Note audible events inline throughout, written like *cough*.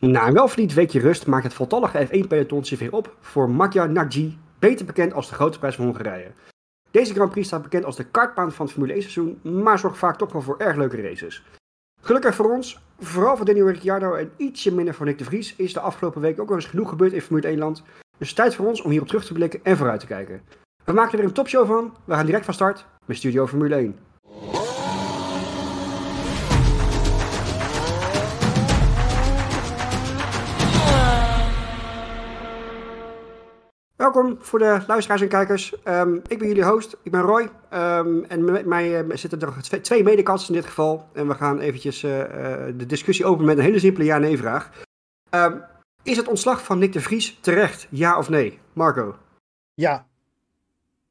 Na een welverdiend weekje rust maakt het voltallige F1-peloton zich weer op voor Magyar Nagy, beter bekend als de Grote Prijs van Hongarije. Deze Grand Prix staat bekend als de kartbaan van het Formule 1 seizoen, maar zorgt vaak toch wel voor erg leuke races. Gelukkig voor ons, vooral voor Daniel Ricciardo en ietsje minder voor Nick de Vries, is de afgelopen week ook wel eens genoeg gebeurd in Formule 1 land. Dus tijd voor ons om hierop terug te blikken en vooruit te kijken. We maken er een topshow van, we gaan direct van start met Studio Formule 1. Welkom voor de luisteraars en kijkers. Ehm, ik ben jullie host, ik ben Roy. Um, en met mij uh, zitten er twee, twee medekants in dit geval. En we gaan eventjes uh, uh, de discussie openen met een hele simpele ja-nee vraag. Um, is het ontslag van Nick de Vries terecht, ja of nee? Marco? Ja.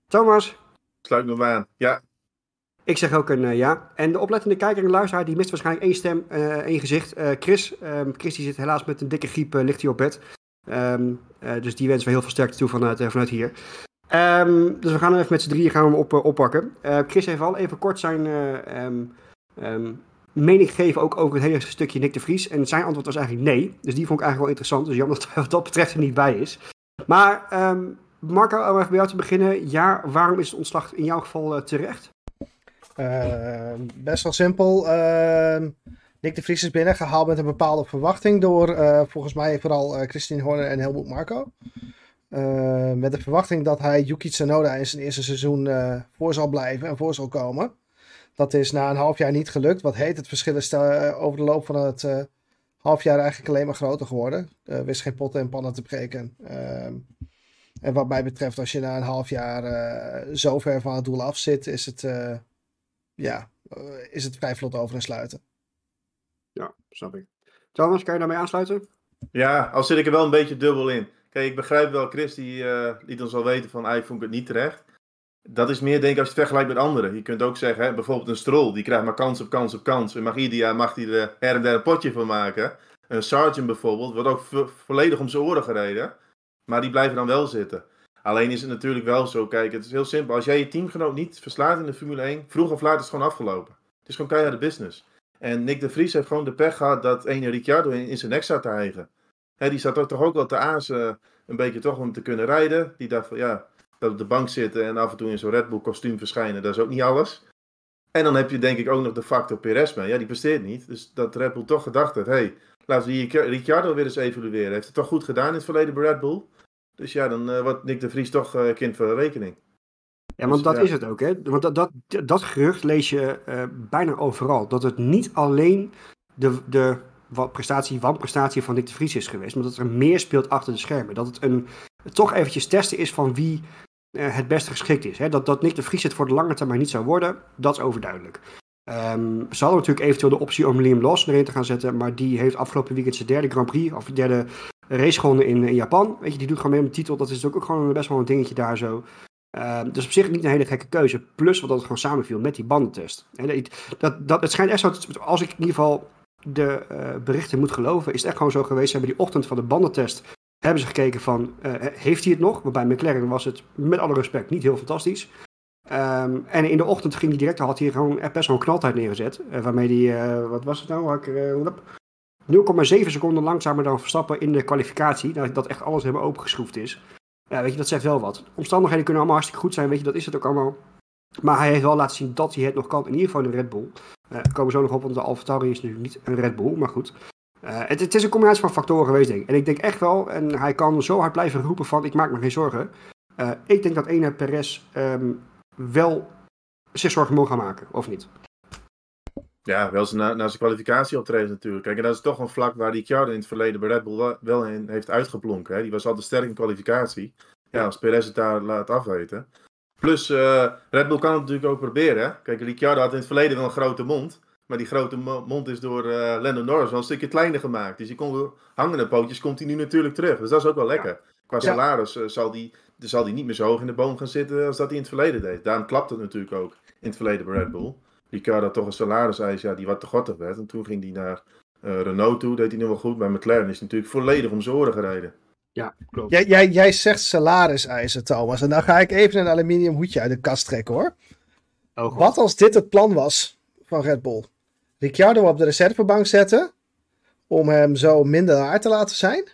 Thomas? Sluit me aan, ja. Ik zeg ook een ja. En de oplettende kijker en luisteraar die mist waarschijnlijk één stem, één gezicht. Chris, Chris die zit helaas met een dikke griep, ligt hij op bed. Um, uh, dus die wensen we heel veel sterkte toe vanuit, uh, vanuit hier. Um, dus we gaan even met z'n drieën gaan we hem op, uh, oppakken. Chris heeft al even kort zijn um, mening gegeven ook over het hele stukje Nick de Vries. En zijn antwoord was eigenlijk nee. Dus die vond ik eigenlijk wel interessant. Dus jammer *laughs* dat hij wat dat betreft er niet bij is. Maar Marco, om even bij jou te beginnen. Ja, waarom is het ontslag in jouw geval terecht? best wel simpel. Nick de Vries is binnengehaald met een bepaalde verwachting door uh, volgens mij vooral uh, Christine Horner en Helmut Marco. Uh, met de verwachting dat hij Yuki Tsunoda in zijn eerste seizoen voor zal blijven en voor zal komen. Dat is na een half jaar niet gelukt. Wat heet het verschil is over de loop van het half jaar eigenlijk alleen maar groter geworden. wist geen potten en pannen te breken. Ehm, en wat mij betreft, als je na een half jaar zo ver van het doel af zit, is het, ja, is het vrij vlot over en sluiten. Snap ik. Thomas, kan je daarmee aansluiten? Ja, al zit ik er wel een beetje dubbel in. Kijk, ik begrijp wel, Chris die liet ons al weten van, eigenlijk vond het niet terecht. Dat is meer, denk ik, als je het vergelijkt met anderen. Je kunt ook zeggen, hè, bijvoorbeeld een strol, die krijgt maar kans op kans op kans. En mag ieder jaar mag hij er her en der een potje van maken. Een sergeant bijvoorbeeld, wordt ook vo volledig om zijn oren gereden. Maar die blijven dan wel zitten. Alleen is het natuurlijk wel zo, kijk, het is heel simpel. Als jij je teamgenoot niet verslaat in de Formule 1, vroeg of laat is het gewoon afgelopen. Het is gewoon keiharde business. En Nick de Vries heeft gewoon de pech gehad dat ene Ricciardo in, zijn nek zat te hijgen. He, die zat er toch ook wel te azen een beetje toch om te kunnen rijden. Die dacht van ja, dat op de bank zitten en af en toe in zo'n Red Bull kostuum verschijnen, dat is ook niet alles. En dan heb je denk ik ook nog de factor Perez mee. Ja, die presteert niet. Dus dat Red Bull toch gedacht heeft, hey, laten we die Ricciardo weer eens evalueren. Heeft het toch goed gedaan in het verleden bij Red Bull? Dus ja, dan uh, wordt Nick de Vries toch uh, kind van de rekening. Ja, want dat is het ook. Hè? Want dat, dat, dat gerucht lees je uh, bijna overal. Dat het niet alleen de, de prestatie, wanprestatie van Dick de Vries is geweest, maar dat er meer speelt achter de schermen. Dat het een, toch eventjes testen is van wie uh, het beste geschikt is. Hè? Dat, dat Nick de Vries het voor de lange termijn niet zou worden, dat is overduidelijk. Um, ze hadden natuurlijk eventueel de optie om Liam Lawson erin te gaan zetten, maar die heeft afgelopen weekend zijn derde Grand Prix, of derde race gewonnen in, in Japan. Weet je, die doet gewoon mee met de titel. Dat is ook gewoon best wel een dingetje daar zo. Uh, dus op zich niet een hele gekke keuze. Plus wat dat het gewoon samenviel met die bandentest. En dat, dat, het schijnt echt zo, als ik in ieder geval de uh, berichten moet geloven, is het echt gewoon zo geweest. Ze hebben die ochtend van de bandentest hebben ze gekeken van, uh, heeft hij het nog? Waarbij McLaren was het, met alle respect, niet heel fantastisch. Um, en in de ochtend ging hij direct, had hij gewoon best wel een knaltijd neergezet. waarmee hij, wat was het nou? 0,7 seconden langzamer dan Verstappen in de kwalificatie. Dat echt alles helemaal opengeschroefd is. Ja, weet je, dat zegt wel wat. Omstandigheden kunnen allemaal hartstikke goed zijn, weet je, dat is het ook allemaal. Maar hij heeft wel laten zien dat hij het nog kan, in ieder geval in de Red Bull. Uh, komen zo nog op, want de Alfa is natuurlijk niet een Red Bull, maar goed. Uh, het, het, is een combinatie van factoren geweest, denk ik. En ik denk echt wel, en hij kan zo hard blijven roepen van, ik maak me geen zorgen. Uh, ik denk dat ene Perez um, wel zich zorgen moet gaan maken, of niet? Ja, wel na, na zijn kwalificatie optreden natuurlijk. Kijk, en dat is toch een vlak waar Ricciardo in het verleden bij Red Bull wel in heeft uitgeplonken. Hè. Die was altijd sterk in kwalificatie. Ja, als Perez het daar laat afweten. Plus, uh, Red Bull kan het natuurlijk ook proberen. Hè. Kijk, Ricciardo had in het verleden wel een grote mond. Maar die grote mond is door uh, Lando Norris wel een stukje kleiner gemaakt. Dus die kon hangende pootjes komt hij nu natuurlijk terug. Dus dat is ook wel lekker. Ja. Qua salaris uh, zal, die, zal die niet meer zo hoog in de boom gaan zitten als dat hij in het verleden deed. Daarom klapt het natuurlijk ook in het verleden bij Red Bull. Ricciardo toch een salariseis ja, die wat te gortig werd. En toen ging hij naar uh, Renault toe, deed hij nu wel goed. Bij McLaren is hij natuurlijk volledig om zijn oren gereden. Ja, klopt. Jij, jij, jij zegt salariseisen, Thomas. En dan ga ik even een aluminium hoedje uit de kast trekken, hoor. Oh, wat als dit het plan was van Red Bull? Ricciardo op de reservebank zetten. om hem zo minder hard te laten zijn.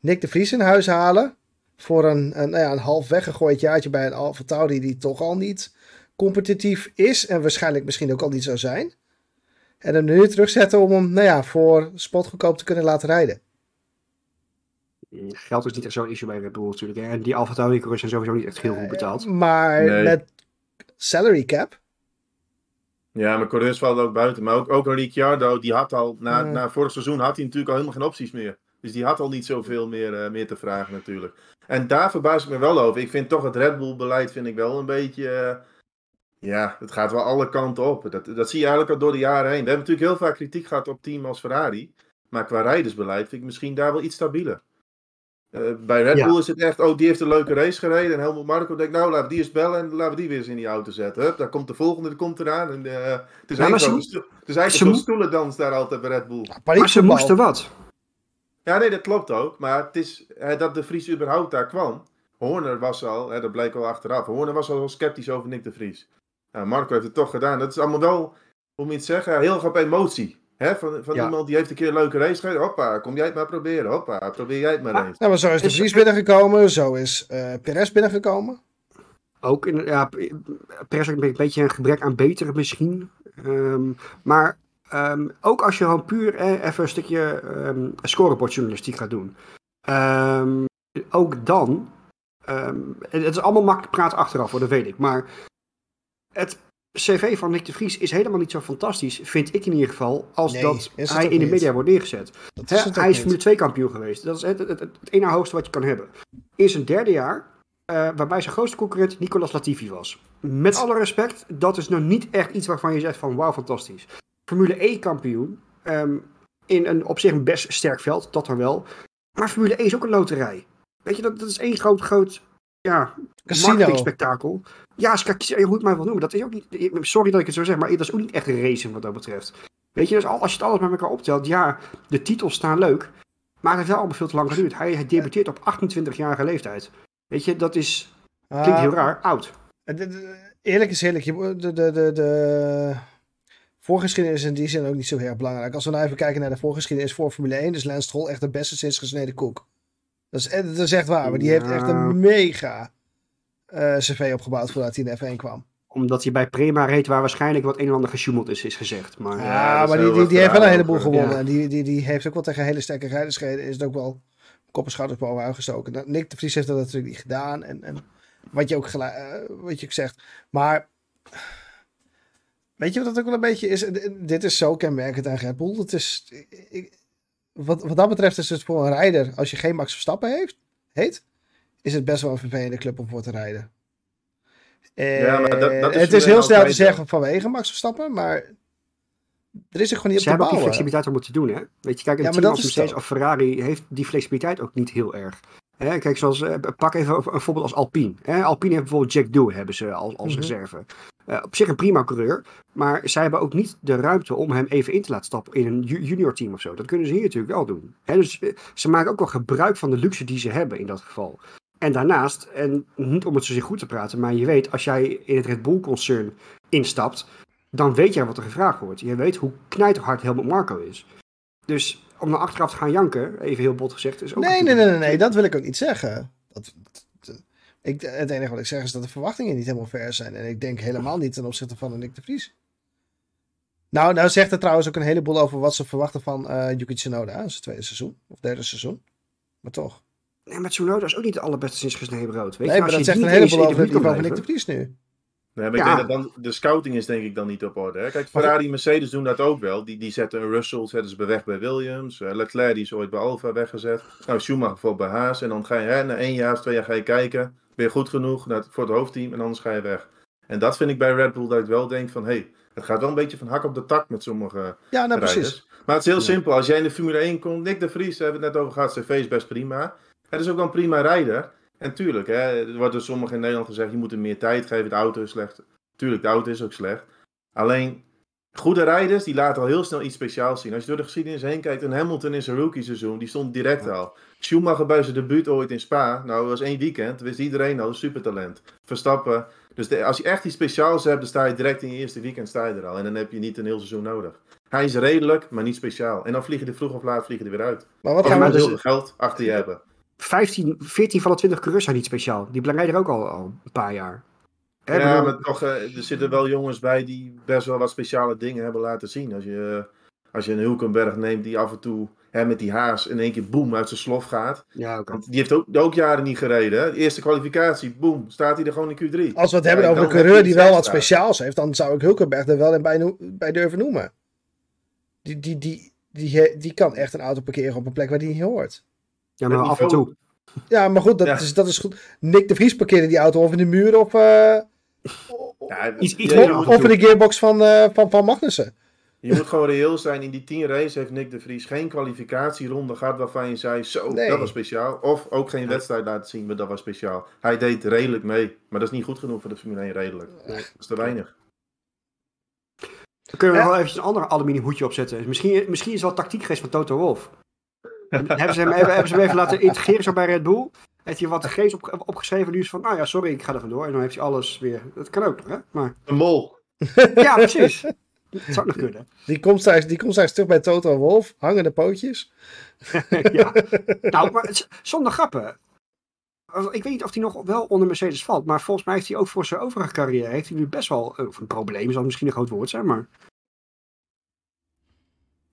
Nick de Vries in huis halen. Voor een, een, nou ja, een half weggegooid jaartje bij een Alfa Tauri die toch al niet competitief is. En waarschijnlijk misschien ook al niet zou zijn. En hem nu terugzetten om hem nou ja, voor spotgoedkoop te kunnen laten rijden. Geld is niet echt zo'n issue bij Red Bull natuurlijk. Hè? En die Alfa Tauri coureurs zijn sowieso niet echt heel goed betaald. Maar Nee. met salary cap. Ja, maar coureurs vallen ook buiten. Maar ook, ook een Ricciardo, die had al, na, na vorig seizoen had hij natuurlijk al helemaal geen opties meer. Dus die had al niet zoveel meer, eh, meer te vragen natuurlijk. En daar verbaas ik me wel over. Ik vind toch het Red Bull beleid vind ik wel een beetje... eh, ja, het gaat wel alle kanten op. Dat, dat zie je eigenlijk al door de jaren heen. We hebben natuurlijk heel vaak kritiek gehad op team als Ferrari. Maar qua rijdersbeleid vind ik misschien daar wel iets stabieler. Eh, bij Red Ja. Bull is het echt, oh, die heeft een leuke race gereden. En Helmut Marko denkt, nou, laten we die eens bellen en laten we die weer eens in die auto zetten. Hup, daar komt de volgende, die komt eraan. En, eh, het is maar eigenlijk ze zo'n is ze mo- stoelendans daar altijd bij Red Bull. Maar ze Paniekvoetbal. moesten wat. Ja, nee, dat klopt ook. Maar het is dat de Vries überhaupt daar kwam. Horner was al, hè, dat bleek wel achteraf. Horner was al wel sceptisch over Nick de Vries. Nou, Marco heeft het toch gedaan. Dat is allemaal wel, hoe moet je het zeggen, heel erg op emotie. Hè? Van, van Ja. iemand die heeft een keer een leuke race gereden. Hoppa, kom jij het maar proberen. Hoppa, probeer jij het maar Ah. eens. Nou, maar zo is de Vries binnengekomen. Zo is eh Perez binnengekomen. Ook in, ja, pers ook een beetje een gebrek aan betere misschien. Ehm, maar ehm, ook als je gewoon puur eh, even een stukje ehm scorebordjournalistiek gaat doen. Ehm, ook dan, ehm, het het is allemaal makkelijk praten achteraf hoor, dat weet ik. Maar het cv van Nick de Vries is helemaal niet zo fantastisch, vind ik in ieder geval, als Nee, dat hij in de niet. media wordt neergezet. Dat is hij is. Formule 2 kampioen geweest. Dat is het, het, het, het ene hoogste wat je kan hebben. In zijn derde jaar, eh, waarbij zijn grootste concurrent Nicolas Latifi was. Met alle respect, dat is nou niet echt iets waarvan je zegt van wauw, fantastisch. Formule E kampioen, ehm, in een op zich een best sterk veld, dat dan wel. Maar Formule E is ook een loterij. Weet je, dat, dat is één groot, groot ja, marketingspektakel. Ja, hoe je het maar wil noemen. Dat is ook niet, sorry dat ik het zo zeg, maar dat is ook niet echt racing wat dat betreft. Weet je, dus al- als je het alles met elkaar optelt, ja, de titels staan leuk. Maar het heeft wel allemaal veel te lang geduurd. Hij, hij debuteert op 28-jarige leeftijd. Weet je, dat is, klinkt Ah, heel raar, oud. Eerlijk is eerlijk. De, de, de, de voorgeschiedenis is in die zin ook niet zo heel erg belangrijk. Als we nou even kijken naar de voorgeschiedenis voor Formule 1, is Lance Stroll echt de beste sinds gesneden koek. Dat is, eh, dat is echt waar, maar die heeft echt een mega eh, cv opgebouwd voordat hij in de F1 kwam. Omdat hij bij Prema reed waar waarschijnlijk wat een en ander gesjoemeld is, is gezegd. Maar Ja, Ja, dat maar die, die, heeft wel een heleboel over. gewonnen. Ja. En die, die, die heeft ook wel tegen hele sterke rijders gereden. Is het ook wel kop en schouders boven uitgestoken. Nou, Nick de Vries heeft dat natuurlijk niet gedaan. En, en wat, je ook gelijk, eh, wat je ook zegt. Maar weet je wat dat ook wel een beetje is? D- Dit is zo kenmerkend aan Red Bull. Het is, ik- wat, wat dat betreft is het voor een rijder, als je geen Max Verstappen heeft, heet, is het best wel een vervelende club om voor te rijden. Ja, maar dat- dat is Eh, het is heel 1 snel te zeggen vanwege Max Verstappen, maar er is er gewoon niet ze op te hebben ook die bouwen. flexibiliteit om te doen, hè? Weet je, kijk, een Ja, team als Mercedes of Ferrari heeft die flexibiliteit ook niet heel erg. Hè, kijk, zoals, eh, pak even een voorbeeld als Alpine. Hè? Alpine heeft bijvoorbeeld Jack Doohan hebben ze als, als Mhm. reserve. Eh, op zich een prima coureur, maar zij hebben ook niet de ruimte om hem even in te laten stappen in een ju- junior team of zo. Dat kunnen ze hier natuurlijk wel doen. Dus eh, ze maken ook wel gebruik van de luxe die ze hebben in dat geval. En daarnaast, en niet om het zozeer goed te praten, maar je weet, als jij in het Red Bull concern instapt, dan weet jij wat er gevraagd wordt. Je weet hoe knijterhard Helmut Marco is. Dus om naar achteraf te gaan janken, even heel bot gezegd, is ook... Nee, nee, nee, nee, nee, dat wil ik ook niet zeggen. Dat- ik, het enige wat ik zeg is dat de verwachtingen niet helemaal ver zijn. En ik denk helemaal niet ten opzichte van een Nick de Vries. Nou, nou zegt er trouwens ook een heleboel over wat ze verwachten van eh Yuki Tsunoda. in zijn tweede seizoen, of derde seizoen. Maar toch. Nee, maar Tsunoda is ook niet de allerbeste sinds gesneden brood. Weet nee, je, maar dat je zegt een heleboel over het buurt kan niveau van Nick de Vries nu. Nee, maar ik Ja. denk dat dan, de scouting is denk ik dan niet op orde. Hè? Kijk, Ferrari en Mercedes doen dat ook wel. Die, die zetten een Russell, zetten ze bij weg bij Williams. Eh, Leclerc die is ooit bij Alfa weggezet. Nou, Schumacher bijvoorbeeld bij Haas. En dan ga je hè, na één jaar of twee jaar ga je kijken. Ben je goed genoeg naar het- voor het hoofdteam en anders ga je weg. En dat vind ik bij Red Bull dat ik wel denk van... Hé, hey, het gaat wel een beetje van hak op de tak met sommige Ja, nou rijders. precies. Maar het is heel Ja. simpel. Als jij in de Formule 1 komt, Nick de Vries, daar hebben we het net over gehad, cv is best prima. Het is ook wel een prima rijder. En tuurlijk, hè, er wordt door sommigen in Nederland gezegd, je moet hem meer tijd geven, de auto is slecht. Tuurlijk, de auto is ook slecht. Alleen, goede rijders, die laten al heel snel iets speciaals zien. Als je door de geschiedenis heen kijkt, een Hamilton in zijn rookie seizoen, die stond direct al. Schumacher bij zijn debuut ooit in Spa, nou, dat was één weekend, wist iedereen al, supertalent. Verstappen, Dus de, als je echt iets speciaals hebt, dan sta je direct in je eerste weekend sta je er al. En dan heb je niet een heel seizoen nodig. Hij is redelijk, maar niet speciaal. En dan vliegen er vroeg of laat vliegen er weer uit. Maar wat gaan we dus- heel veel geld achter je hebben. 15, 14 van de 20 coureurs zijn niet speciaal. Die rijden er ook al, al een paar jaar. Ja, maar toch, eh, er zitten wel jongens bij die best wel wat speciale dingen hebben laten zien. Als je, als je een Hulkenberg neemt die af en toe hè, met die haas in één keer boem uit zijn slof gaat. ja, oké. Want die heeft ook, ook jaren niet gereden. Hè? De eerste kwalificatie, boem, staat hij er gewoon in Q3. Als we het hebben Ja, over een coureur die wel wat speciaals heeft, dan zou ik Hulkenberg er wel in bij, bij durven noemen. Die, die, die, die, die kan echt een auto parkeren op een plek waar die niet hoort. Ja, maar Het af en toe. Ja, maar goed, dat, Ja. is, dat is goed. Nick de Vries parkeerde die auto of in de muur of, eh, Ja, Iets- iets de gearbox van, eh, van, van Magnussen. je moet gewoon reëel zijn. In die 10 race heeft Nick de Vries geen kwalificatieronde gehad waarvan je zei, zo, Nee. dat was speciaal. Of ook geen wedstrijd laten zien, maar dat was speciaal. Hij deed redelijk mee. Maar dat is niet goed genoeg voor de Formule 1 redelijk. Dat is te weinig. Dan kunnen we wel even een ander aluminium hoedje opzetten. Misschien, misschien is het wel tactiek geweest van Toto Wolff. *laughs* hebben, ze hem, even- hebben ze hem even laten integreren zo bij Red Bull? Heeft hij wat de geest op, opgeschreven? Nu is van, nou ja, sorry, ik ga er vandoor. En dan heeft hij alles weer. Dat kan ook nog, hè? Maar Een mol. *laughs* ja, precies. Dat zou nog kunnen. Die komt straks, die komt straks terug bij Toto Wolf, hangende pootjes. *laughs* ja. Nou, maar zonder grappen. Ik weet niet of hij nog wel onder Mercedes valt. Maar volgens mij heeft hij ook voor zijn overige carrière. Heeft hij nu best wel. eh, Of een probleem zal misschien een groot woord zijn. Maar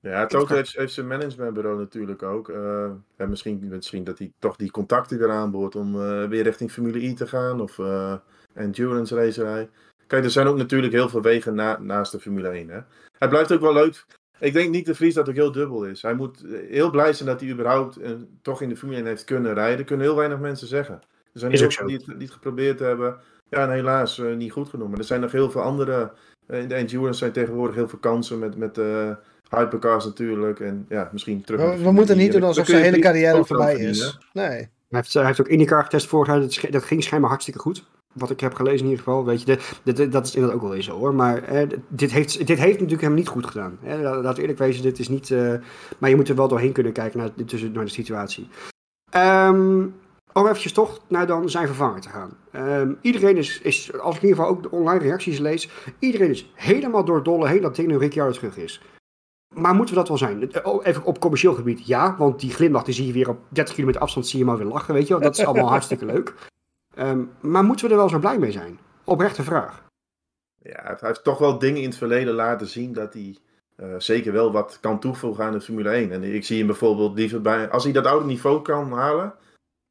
Ja, Toto heeft, heeft zijn managementbureau natuurlijk ook. Eh, en misschien, misschien dat hij toch die contacten weer aanboort om eh, weer richting Formule I te gaan of eh, endurance racerij. Kijk, er zijn ook natuurlijk heel veel wegen na, naast de Formule 1. Hè. Het blijft ook wel leuk. Ik denk niet de Vries dat ook heel dubbel is. Hij moet eh, heel blij zijn dat hij überhaupt eh, toch in de Formule 1 heeft kunnen rijden. Kunnen heel weinig mensen zeggen. Er zijn Is heel ook veel die het, die het geprobeerd hebben. Ja, en helaas eh, niet goed genoeg. Maar er zijn nog heel veel andere. eh, in de endurance zijn tegenwoordig heel veel kansen met, met hypercars natuurlijk. En ja, misschien terug. We, moeten 1. niet doen alsof zijn hele carrière voorbij is. Nee. hij heeft, hij heeft ook IndyCar getest vorig jaar. Dat, ging schijnbaar hartstikke goed. Wat ik heb gelezen in ieder geval. Weet je, de, de- de- dat is inderdaad ook wel weer zo hoor. Maar eh, dit, heeft, dit heeft natuurlijk hem niet goed gedaan. Hè. We eerlijk wezen, dit is niet. eh, maar je moet er wel doorheen kunnen kijken naar, tussen, naar de situatie. Ehm om eventjes toch naar dan zijn vervanger te gaan. Ehm, iedereen is, is, als ik in ieder geval ook de online reacties lees, iedereen is helemaal door het dolle heen dat Daniel Ricciardo terug is. Maar moeten we dat wel zijn? Eh, oh, Even op commercieel gebied, ja, want die glimlach die zie je weer op 30 kilometer afstand, zie je maar weer lachen, weet je wel. Dat is allemaal *laughs* hartstikke leuk. Ehm, maar moeten we er wel zo blij mee zijn? Oprechte vraag. Ja, hij heeft toch wel dingen in het verleden laten zien dat hij eh, zeker wel wat kan toevoegen aan de Formule 1. En ik zie hem bijvoorbeeld liever bij. Als hij dat oude niveau kan halen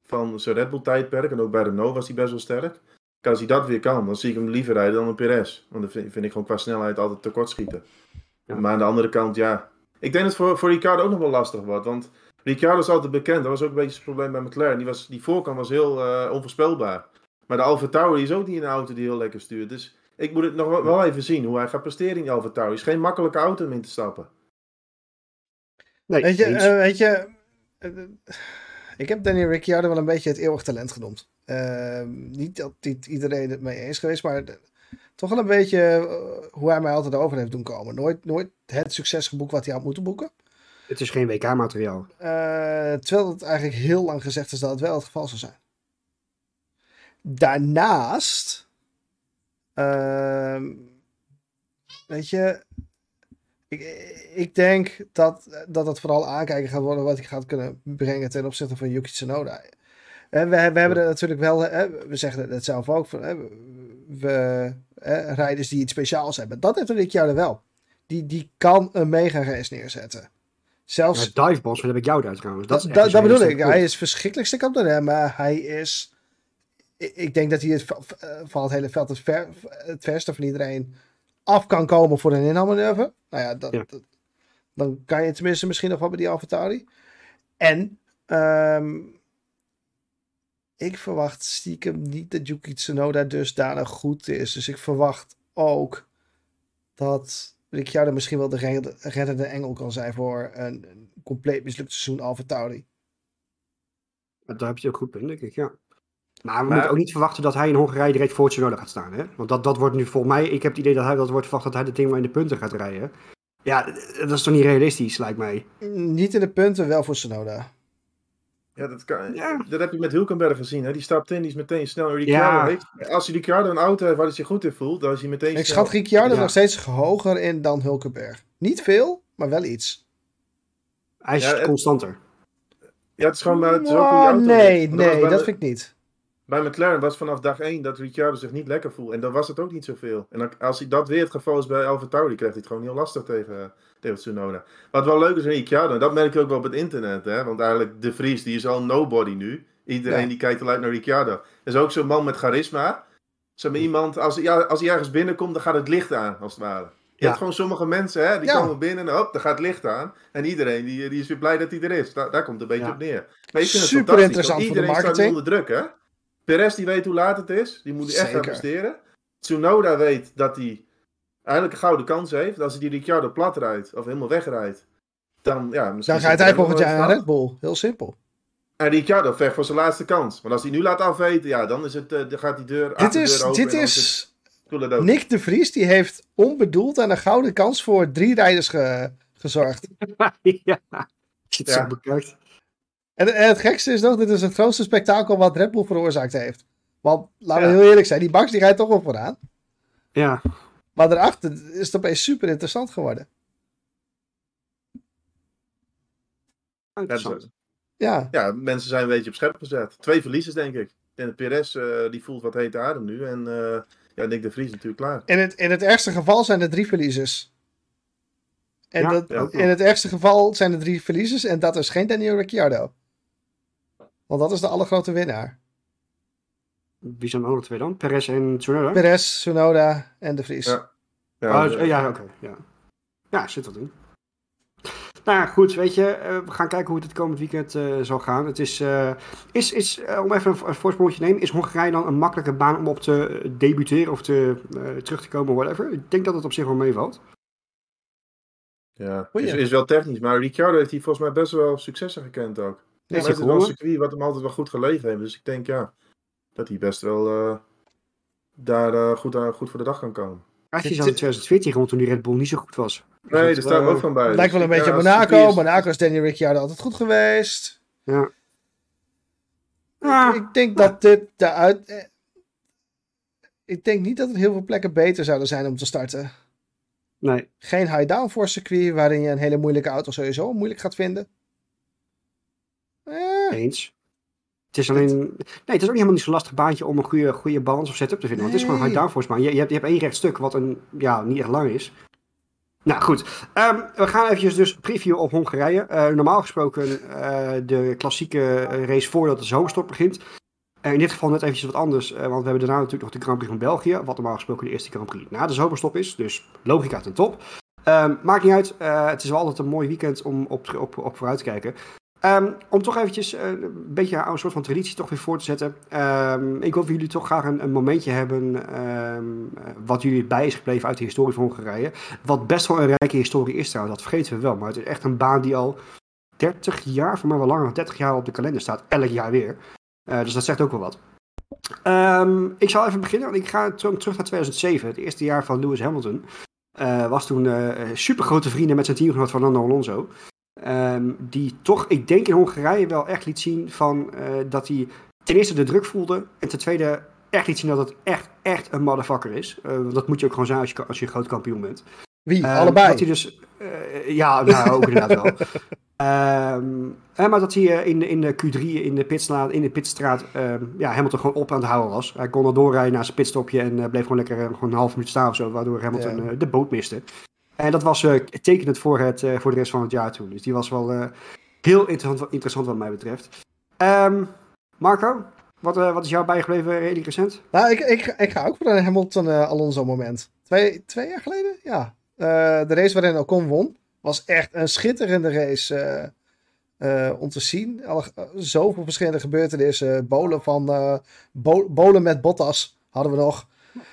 van zijn Red Bull tijdperk, en ook bij Renault was hij best wel sterk. Als hij dat weer kan, dan zie ik hem liever rijden dan een Perez. Want dat vind, vind ik gewoon qua snelheid altijd tekortschieten. Ja. Maar aan de andere kant, ja. Ik denk dat het voor, voor Ricciardo ook nog wel lastig wordt. Want Ricciardo is altijd bekend. Dat was ook een beetje het probleem bij McLaren. Die, was, die voorkant was heel eh, onvoorspelbaar. Maar de Alfa Tauri is ook niet een auto die heel lekker stuurt. Dus ik moet het nog wel- wel even zien hoe hij gaat presteren in die Alfa Tauri. Het is geen makkelijke auto om in te stappen. Nee, Weet je, eh, weet je eh, ik heb Daniel Ricciardo wel een beetje het eeuwig talent genoemd. Niet dat niet iedereen het mee eens geweest, maar de- toch wel een beetje eh, hoe hij mij altijd over heeft doen komen. Nooit, nooit het succes geboekt wat hij had moeten boeken. het is geen WK-materiaal. Eh, terwijl het eigenlijk heel lang gezegd is dat het wel het geval zou zijn. Daarnaast, ehm, weet je, ik, ik denk dat, dat het vooral aankijken gaat worden wat hij gaat kunnen brengen ten opzichte van Yuki Tsunoda. En we, we hebben er natuurlijk wel, hè, we zeggen het zelf ook, van, hè, we, rijders die iets speciaals hebben. Dat heeft Ricciardo wel. Die, die kan een mega race neerzetten. Zelfs Ja, diveboss, dat heb ik jou daar trouwens. Dat, bedoel ik. Hij is verschrikkelijk stuk op de rem, maar hij is... Ik, ik denk dat hij het va- van het hele veld het, ver, het verste van iedereen af kan komen voor een inhaalmanoeuvre. Nou ja, dat, Ja. dat- dan kan je tenminste misschien nog wel bij die AlphaTauri. En ehm, ik verwacht stiekem niet dat Yuki Tsunoda dusdanig goed is. Dus ik verwacht ook dat Ricciardo misschien wel de redde- reddende engel kan zijn voor een, een compleet mislukt seizoen AlphaTauri. Maar Daar heb je ook goed punt, denk ik, ja. Maar we Maar- moeten ook niet verwachten dat hij in Hongarije direct voor Tsunoda gaat staan. Hè? Want dat, dat wordt nu volgens mij, ik heb het idee dat hij dat wordt verwacht dat hij de ding wel in de punten gaat rijden. Ja, dat is toch niet realistisch, lijkt mij. Niet in de punten, wel voor Sonoda. Ja, dat, kan, Ja. dat heb je met Hulkenberg gezien. Hè? Die stapt in, die is meteen snel. Ricciardo Ja. heeft, als je Ricciardo een auto heeft waar hij zich goed in voelt, dan is hij meteen Ik snel. schat Ricciardo Ja. nog steeds hoger in dan Hulkenberg. Niet veel, maar wel iets. Hij is constanter. Ja, het is gewoon maar het is ook je auto nee, nee, dat de- vind ik niet. Bij McLaren was vanaf dag 1 dat Ricciardo zich niet lekker voelde. En dan was het ook niet zoveel. En als hij dat weer het geval is bij Alfa Tauri, krijgt hij het gewoon heel lastig tegen, tegen Tsunoda. Wat wel leuk is aan Ricciardo, en dat merk je ook wel op het internet. Hè? Want eigenlijk De Vries, die is al nobody nu. Iedereen Ja. die kijkt al uit naar Ricciardo. Dat is ook zo'n man met charisma. Zeg maar iemand, als, ja, als hij ergens binnenkomt, dan gaat het licht aan, als het ware. Je Ja. hebt gewoon sommige mensen, hè, die Ja. komen binnen en hop, dan gaat het licht aan. En iedereen die, die is weer blij dat hij er is. Daar, daar komt het een beetje Ja. op neer. Maar ik vind het Super fantastisch, interessant want voor de Iedereen staat marketing. onder druk, hè? Perez die weet hoe laat het is. Die moet echt gaan presteren. Tsunoda weet dat hij eigenlijk een gouden kans heeft. Als hij die Ricciardo plat rijdt, of helemaal wegrijdt. Dan, ja, misschien Dan gaat hij volgend jaar van. Red Bull. Heel simpel. En Ricciardo vecht voor zijn laatste kans. Want als hij nu laat afweten, ja, dan, is het, eh, dan gaat die deur, Dit is, open dit en dan is. Nick de Vries, die heeft onbedoeld aan een gouden kans voor drie rijders ge- gezorgd. *laughs* ja. Zit Ja. zo bekijkt. En, en het gekste is nog, dit is het grootste spektakel wat Red Bull veroorzaakt heeft. Want, laten we Ja. heel eerlijk zijn, die Max die rijdt toch wel vooraan. Ja. Maar daarachter is het opeens super interessant geworden. Ja, Interessant. Ja, ja, mensen zijn een beetje op scherp gezet. Twee verliezers, denk ik. En de Perez, eh, die voelt wat hete adem nu. En eh ja, Nick de Vries natuurlijk klaar. in het, in het ergste geval zijn er drie verliezers. En Ja, dat, ja, in het ergste geval zijn er drie verliezers en dat is geen Daniel Ricciardo. Want dat is de allergrote winnaar. Wie zijn de andere twee dan? Perez en Tsunoda? Perez, Tsunoda en de Vries. Ja. Ja, oh, ja, oké. ja. ja, zit dat in. Nou ja, goed, weet je, eh, we gaan kijken hoe het het komend weekend eh, zal gaan. Het is, eh, is, is eh, om even een, een voorsprongetje te nemen, is Hongarije dan een makkelijke baan om op te eh, debuteren of te, eh, terug te komen, whatever? Ik denk dat het op zich wel meevalt. Ja, is wel technisch. Maar Ricciardo heeft hier volgens mij best wel successen gekend ook. Ja, het is wel een hoor. circuit wat hem altijd wel goed gelegen heeft. Dus ik denk ja, dat hij best wel eh, daar eh, goed, aan, goed voor de dag kan komen. Als je zo in 2014 rond toen die Red Bull niet zo goed was. Nee, daar staat eh, ook van bij. Het lijkt wel een Dus, beetje ja, op Monaco. is- Monaco is Daniel Ricciardo altijd goed geweest. Ja. Ah, Ik denk dat dit de uit... eh, Ik denk niet dat er heel veel plekken beter zouden zijn om te starten. nee. Geen high downforce circuit waarin je een hele moeilijke auto sowieso moeilijk gaat vinden. Eh, Eens. Het is alleen. Nee, het is ook niet helemaal niet zo'n lastig baantje om een goede, goede balans of setup te vinden. Want het is gewoon high downforce baan. Je, je, hebt, je hebt één recht stuk, wat een, ja, niet echt lang is. Nou goed, Ehm, we gaan eventjes dus preview op Hongarije. Eh, normaal gesproken eh, de klassieke race voordat de zomerstop begint. In dit geval net eventjes wat anders, want we hebben daarna natuurlijk nog de Grand Prix van België. Wat normaal gesproken de eerste Grand Prix na de zomerstop is. Dus logica ten top. Ehm, maakt niet uit, het is wel altijd een mooi weekend om op, op, op vooruit te kijken. Ehm, om toch eventjes eh, een beetje een soort van traditie toch weer voor te zetten. Ehm, ik wil voor jullie toch graag een, een momentje hebben ehm, eh, wat jullie bij is gebleven uit de historie van Hongarije. Wat best wel een rijke historie is trouwens, dat vergeten we wel. Maar het is echt een baan die al 30 jaar, voor mij wel langer dan 30 jaar op de kalender staat. Elk jaar weer. Eh, dus dat zegt ook wel wat. Ik zal even beginnen, want ik ga terug, naar 2007, het eerste jaar van Lewis Hamilton. Eh, was toen eh super grote vrienden met zijn teamgenoot Fernando Alonso. Ehm, die toch, ik denk in Hongarije wel echt liet zien van eh, dat hij ten eerste de druk voelde. En ten tweede echt liet zien dat het echt, echt een motherfucker is. Want dat moet je ook gewoon zijn als je, als je groot kampioen bent. wie? Ehm, Allebei. Dat hij dus, eh, ja, nou ook inderdaad wel. *laughs* Ehm, eh, maar dat hij in, de- in de Q3 in de, pitstraat, in de pitstraat ja, Hamilton gewoon op aan het houden was. Hij kon er doorrijden naar zijn pitstopje en bleef gewoon lekker gewoon een half minuut staan of zo. Waardoor Hamilton Ja. de boot miste. En dat was eh, tekenend voor, het, eh, voor de rest van het jaar toen. Dus die was wel eh, heel interessant, interessant wat mij betreft. Ehm, Marco, wat, wat is jou bijgebleven redelijk recent? Nou, ik, ik, ik ga ook voor een Hamilton-Alonso-moment. twee, twee jaar geleden? Ja. De race waarin Ocon won was echt een schitterende race om te zien. Eh, zoveel verschillende gebeurtenissen. Bolen, van, bo- bolen met Bottas hadden we nog.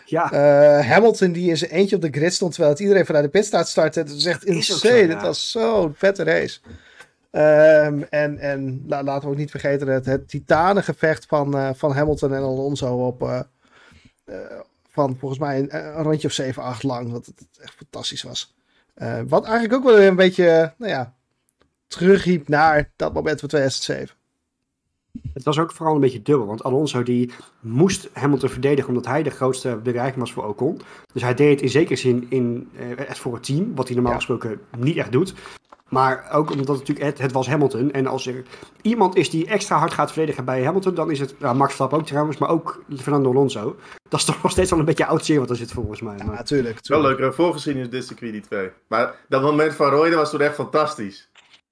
Ja, Eh, Hamilton die in zijn eentje op de grid stond terwijl het iedereen vanuit de pitstraat startte. Het is echt insane. ja. Het was zo'n vette race. Ehm, en en la- laten we ook niet vergeten het, het titanengevecht van, eh, van Hamilton en Alonso op eh, van volgens mij een, een rondje of 7, 8 lang. Wat het echt fantastisch was. Wat eigenlijk ook wel een beetje, nou ja, terugriep naar dat moment van 2007. Het was ook vooral een beetje dubbel, want Alonso die moest Hamilton verdedigen omdat hij de grootste bedreiging was voor Ocon. Dus hij deed het in zekere zin in, uh, voor het team, wat hij normaal gesproken niet echt doet. Maar ook omdat het natuurlijk, het, het, was Hamilton. En als er iemand is die extra hard gaat verdedigen bij Hamilton, dan is het nou, Max Verstappen ook trouwens, maar ook Fernando Alonso. Dat is toch nog steeds wel een beetje oud zeer wat er zit volgens mij. Ja, maar... natuurlijk. Wel leuk, voorgezien is dit circuit die twee. Maar dat moment van Roy, dat was toen echt fantastisch.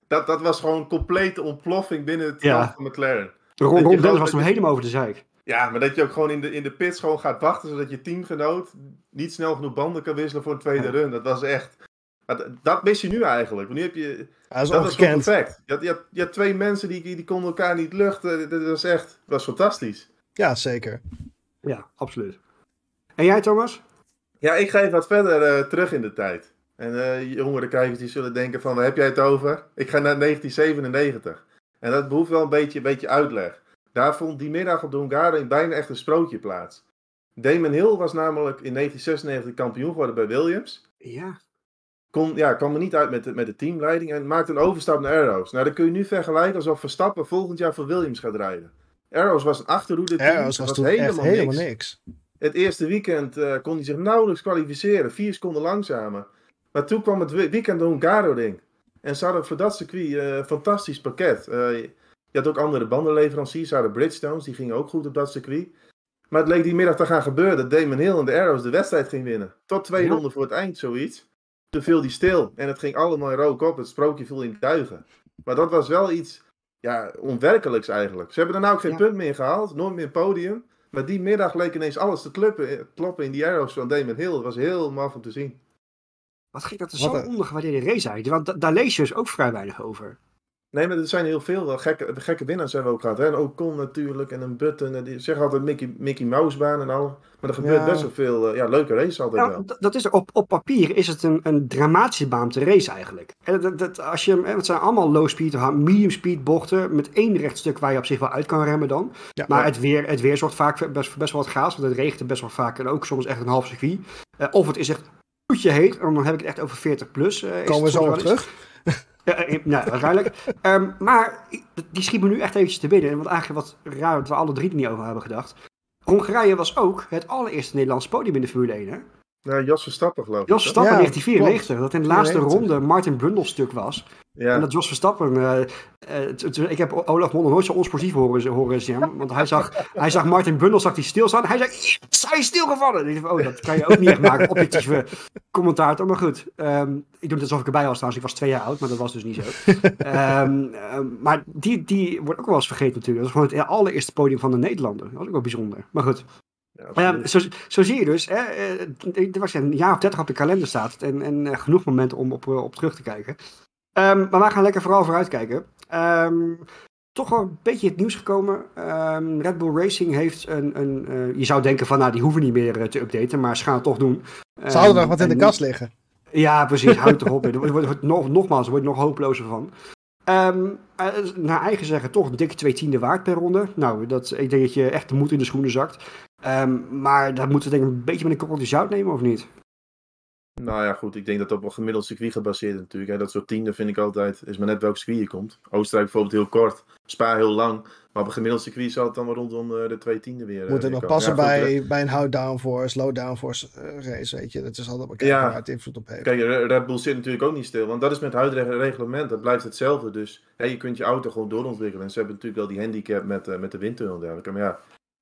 Dat, dat was gewoon een complete ontploffing binnen het ja. van McLaren. Ron, Ron Dennis was toen helemaal over de zeik. Ja, maar dat je ook gewoon in de, in de pits gewoon gaat wachten, zodat je teamgenoot niet snel genoeg banden kan wisselen voor een tweede run. Dat was echt... Dat, dat mis je nu eigenlijk. Want nu heb je... dat, is dat was perfect. Je had, je, had, je had twee mensen die, die konden elkaar niet luchten. Dat was echt... Dat was fantastisch. Ja, zeker. Ja, absoluut. En jij, Thomas? Ja, ik ga even wat verder uh, terug in de tijd. En uh, jongere kijkers die zullen denken van, waar heb jij het over? Ik ga naar 1997. En dat behoeft wel een beetje, een beetje uitleg. Daar vond die middag op de Hongaren bijna echt een sprookje plaats. Damon Hill was namelijk in 1996 kampioen geworden bij Williams. Ja. Kon, ja, kwam er niet uit met de, met de teamleiding en maakte een overstap naar Arrows. Nou, dat kun je nu vergelijken alsof Verstappen volgend jaar voor Williams gaat rijden. Arrows was een achterhoede team. Arrows was, was helemaal, helemaal niks. Het eerste weekend uh, kon hij zich nauwelijks kwalificeren. Vier seconden langzamer. Maar toen kwam het weekend de Hongaro-ding. En ze hadden voor dat circuit een fantastisch pakket. Uh, je had ook andere bandenleveranciers. Ze hadden Bridgestones, die gingen ook goed op dat circuit. Maar het leek die middag te gaan gebeuren dat Damon Hill en de Arrows de wedstrijd ging winnen. Tot twee ja. ronden voor het eind, zoiets. Toen viel die stil en het ging allemaal rook op. Het sprookje viel in duigen. Maar dat was wel iets ja, onwerkelijks eigenlijk. Ze hebben daarna ook geen ja. punt meer gehaald, nooit meer podium. Maar die middag leek ineens alles te kloppen, kloppen in die Arrows van Damon Hill. Het was heel maf om te zien. Wat gek dat er zo'n ondergewaardeerde race eigenlijk. Want da daar lees je dus ook vrij weinig over. Nee, maar er zijn heel veel wel gekke, gekke winnaars hebben we ook gehad. Hè? En Ocon natuurlijk en een Button. En die zeggen altijd Mickey, Mickey Mouse baan en al. Maar er gebeurt ja. best wel veel uh, ja, leuke races altijd nou, wel. Dat is op, op papier is het een, een dramatische baan te race eigenlijk. En dat, dat, als je, het zijn allemaal low speed, medium speed bochten. Met één rechtstuk waar je op zich wel uit kan remmen dan. Ja, maar het, weer, het weer zorgt vaak best, best wel wat gaas. Want het regent best wel vaak. En ook soms echt een half circuit. Uh, of het is echt je heet, dan heb ik het echt over 40 plus. Uh, Komen we zo op terug? Ja, nou, waarschijnlijk. um, *laughs* maar die schiet me nu echt eventjes te binnen. Want eigenlijk wat raar dat we alle drie er niet over hebben gedacht. Hongarije was ook het allereerste Nederlandse podium in de Formule 1, hè? Ja, Jos Verstappen geloof ik. Jos Verstappen ja, 1994. Dat in de laatste 94. ronde Martin Brundle stuk was. Ja. En dat Jos Verstappen... Uh, uh, ik heb Olaf Mol nooit zo onsportief horen, horen zien. Want hij zag, *laughs* hij zag Martin Brundle zag die stilstaan. Hij zei, hij is stilgevallen. Ik dacht, oh, dat kan je ook niet echt maken. *laughs* Objectieve commentaar. Maar goed, um, ik doe het alsof ik erbij was trouwens. Ik was twee jaar oud, maar dat was dus niet zo. um, um, maar die, die wordt ook wel eens vergeten natuurlijk. Dat is gewoon het allereerste podium van de Nederlander. Dat was ook wel bijzonder. Maar goed. Ja, zo, zo, zie je dus, hè, er was een jaar of dertig op de kalender staat en, en uh, genoeg momenten om op, op terug te kijken. Um, maar wij gaan lekker vooral vooruitkijken. Um, toch wel een beetje het nieuws gekomen. Um, Red Bull Racing heeft een, een uh, je zou denken van nou die hoeven niet meer uh, te updaten, maar ze gaan het toch doen. Ze hadden nog wat in de kast liggen. Ja, precies, *laughs* houd toch op. Er wordt, nog, nogmaals, er wordt nog hopelozer van. Um, uh, naar eigen zeggen toch een dikke twee tiende waard per ronde. Nou, dat, ik denk dat je echt de moed in de schoenen zakt. Um, maar dat moeten we denk ik een beetje met een korreltje zout nemen, of niet? Nou ja, goed. Ik denk dat het op een gemiddeld circuit gebaseerd is natuurlijk. Hè. Dat soort tiende vind ik altijd, is maar net welk circuit je komt. Oostenrijk bijvoorbeeld heel kort, Spa heel lang. Maar op een gemiddeld circuit zal het dan wel rondom de twee tiende weer Moet er nog passen ja, bij, goed, bij een high downforce, low downforce race, weet je. Dat is altijd bekijken ja. waar het invloed op heeft. Kijk, Red Bull zit natuurlijk ook niet stil. Want dat is met het huidige reglement, dat blijft hetzelfde. Dus hè, je kunt je auto gewoon doorontwikkelen. En ze hebben natuurlijk wel die handicap met, uh, met de windtunnel en dergelijke. Maar ja,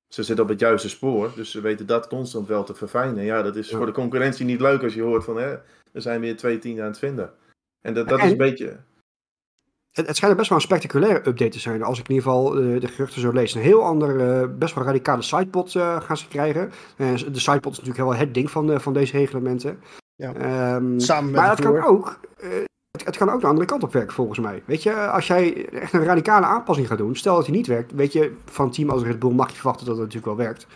ze zitten op het juiste spoor, dus ze weten dat constant wel te verfijnen. Ja, dat is ja. voor de concurrentie niet leuk als je hoort van, hè, er zijn weer twee tienden aan het vinden. En dat, dat en, is een beetje... Het, het schijnt best wel een spectaculaire update te zijn, als ik in ieder geval uh, de geruchten zo lees. Een heel ander, uh, best wel radicale sidepod uh, gaan ze krijgen. de sidepod is natuurlijk wel het ding van, van deze reglementen. Ja. Um, Samen met maar het kan ook het, kan ook de andere kant op werken, volgens mij. Weet je, als jij echt een radicale aanpassing gaat doen, stel dat die niet werkt, weet je, van een team als Red Bull mag je verwachten dat het natuurlijk wel werkt.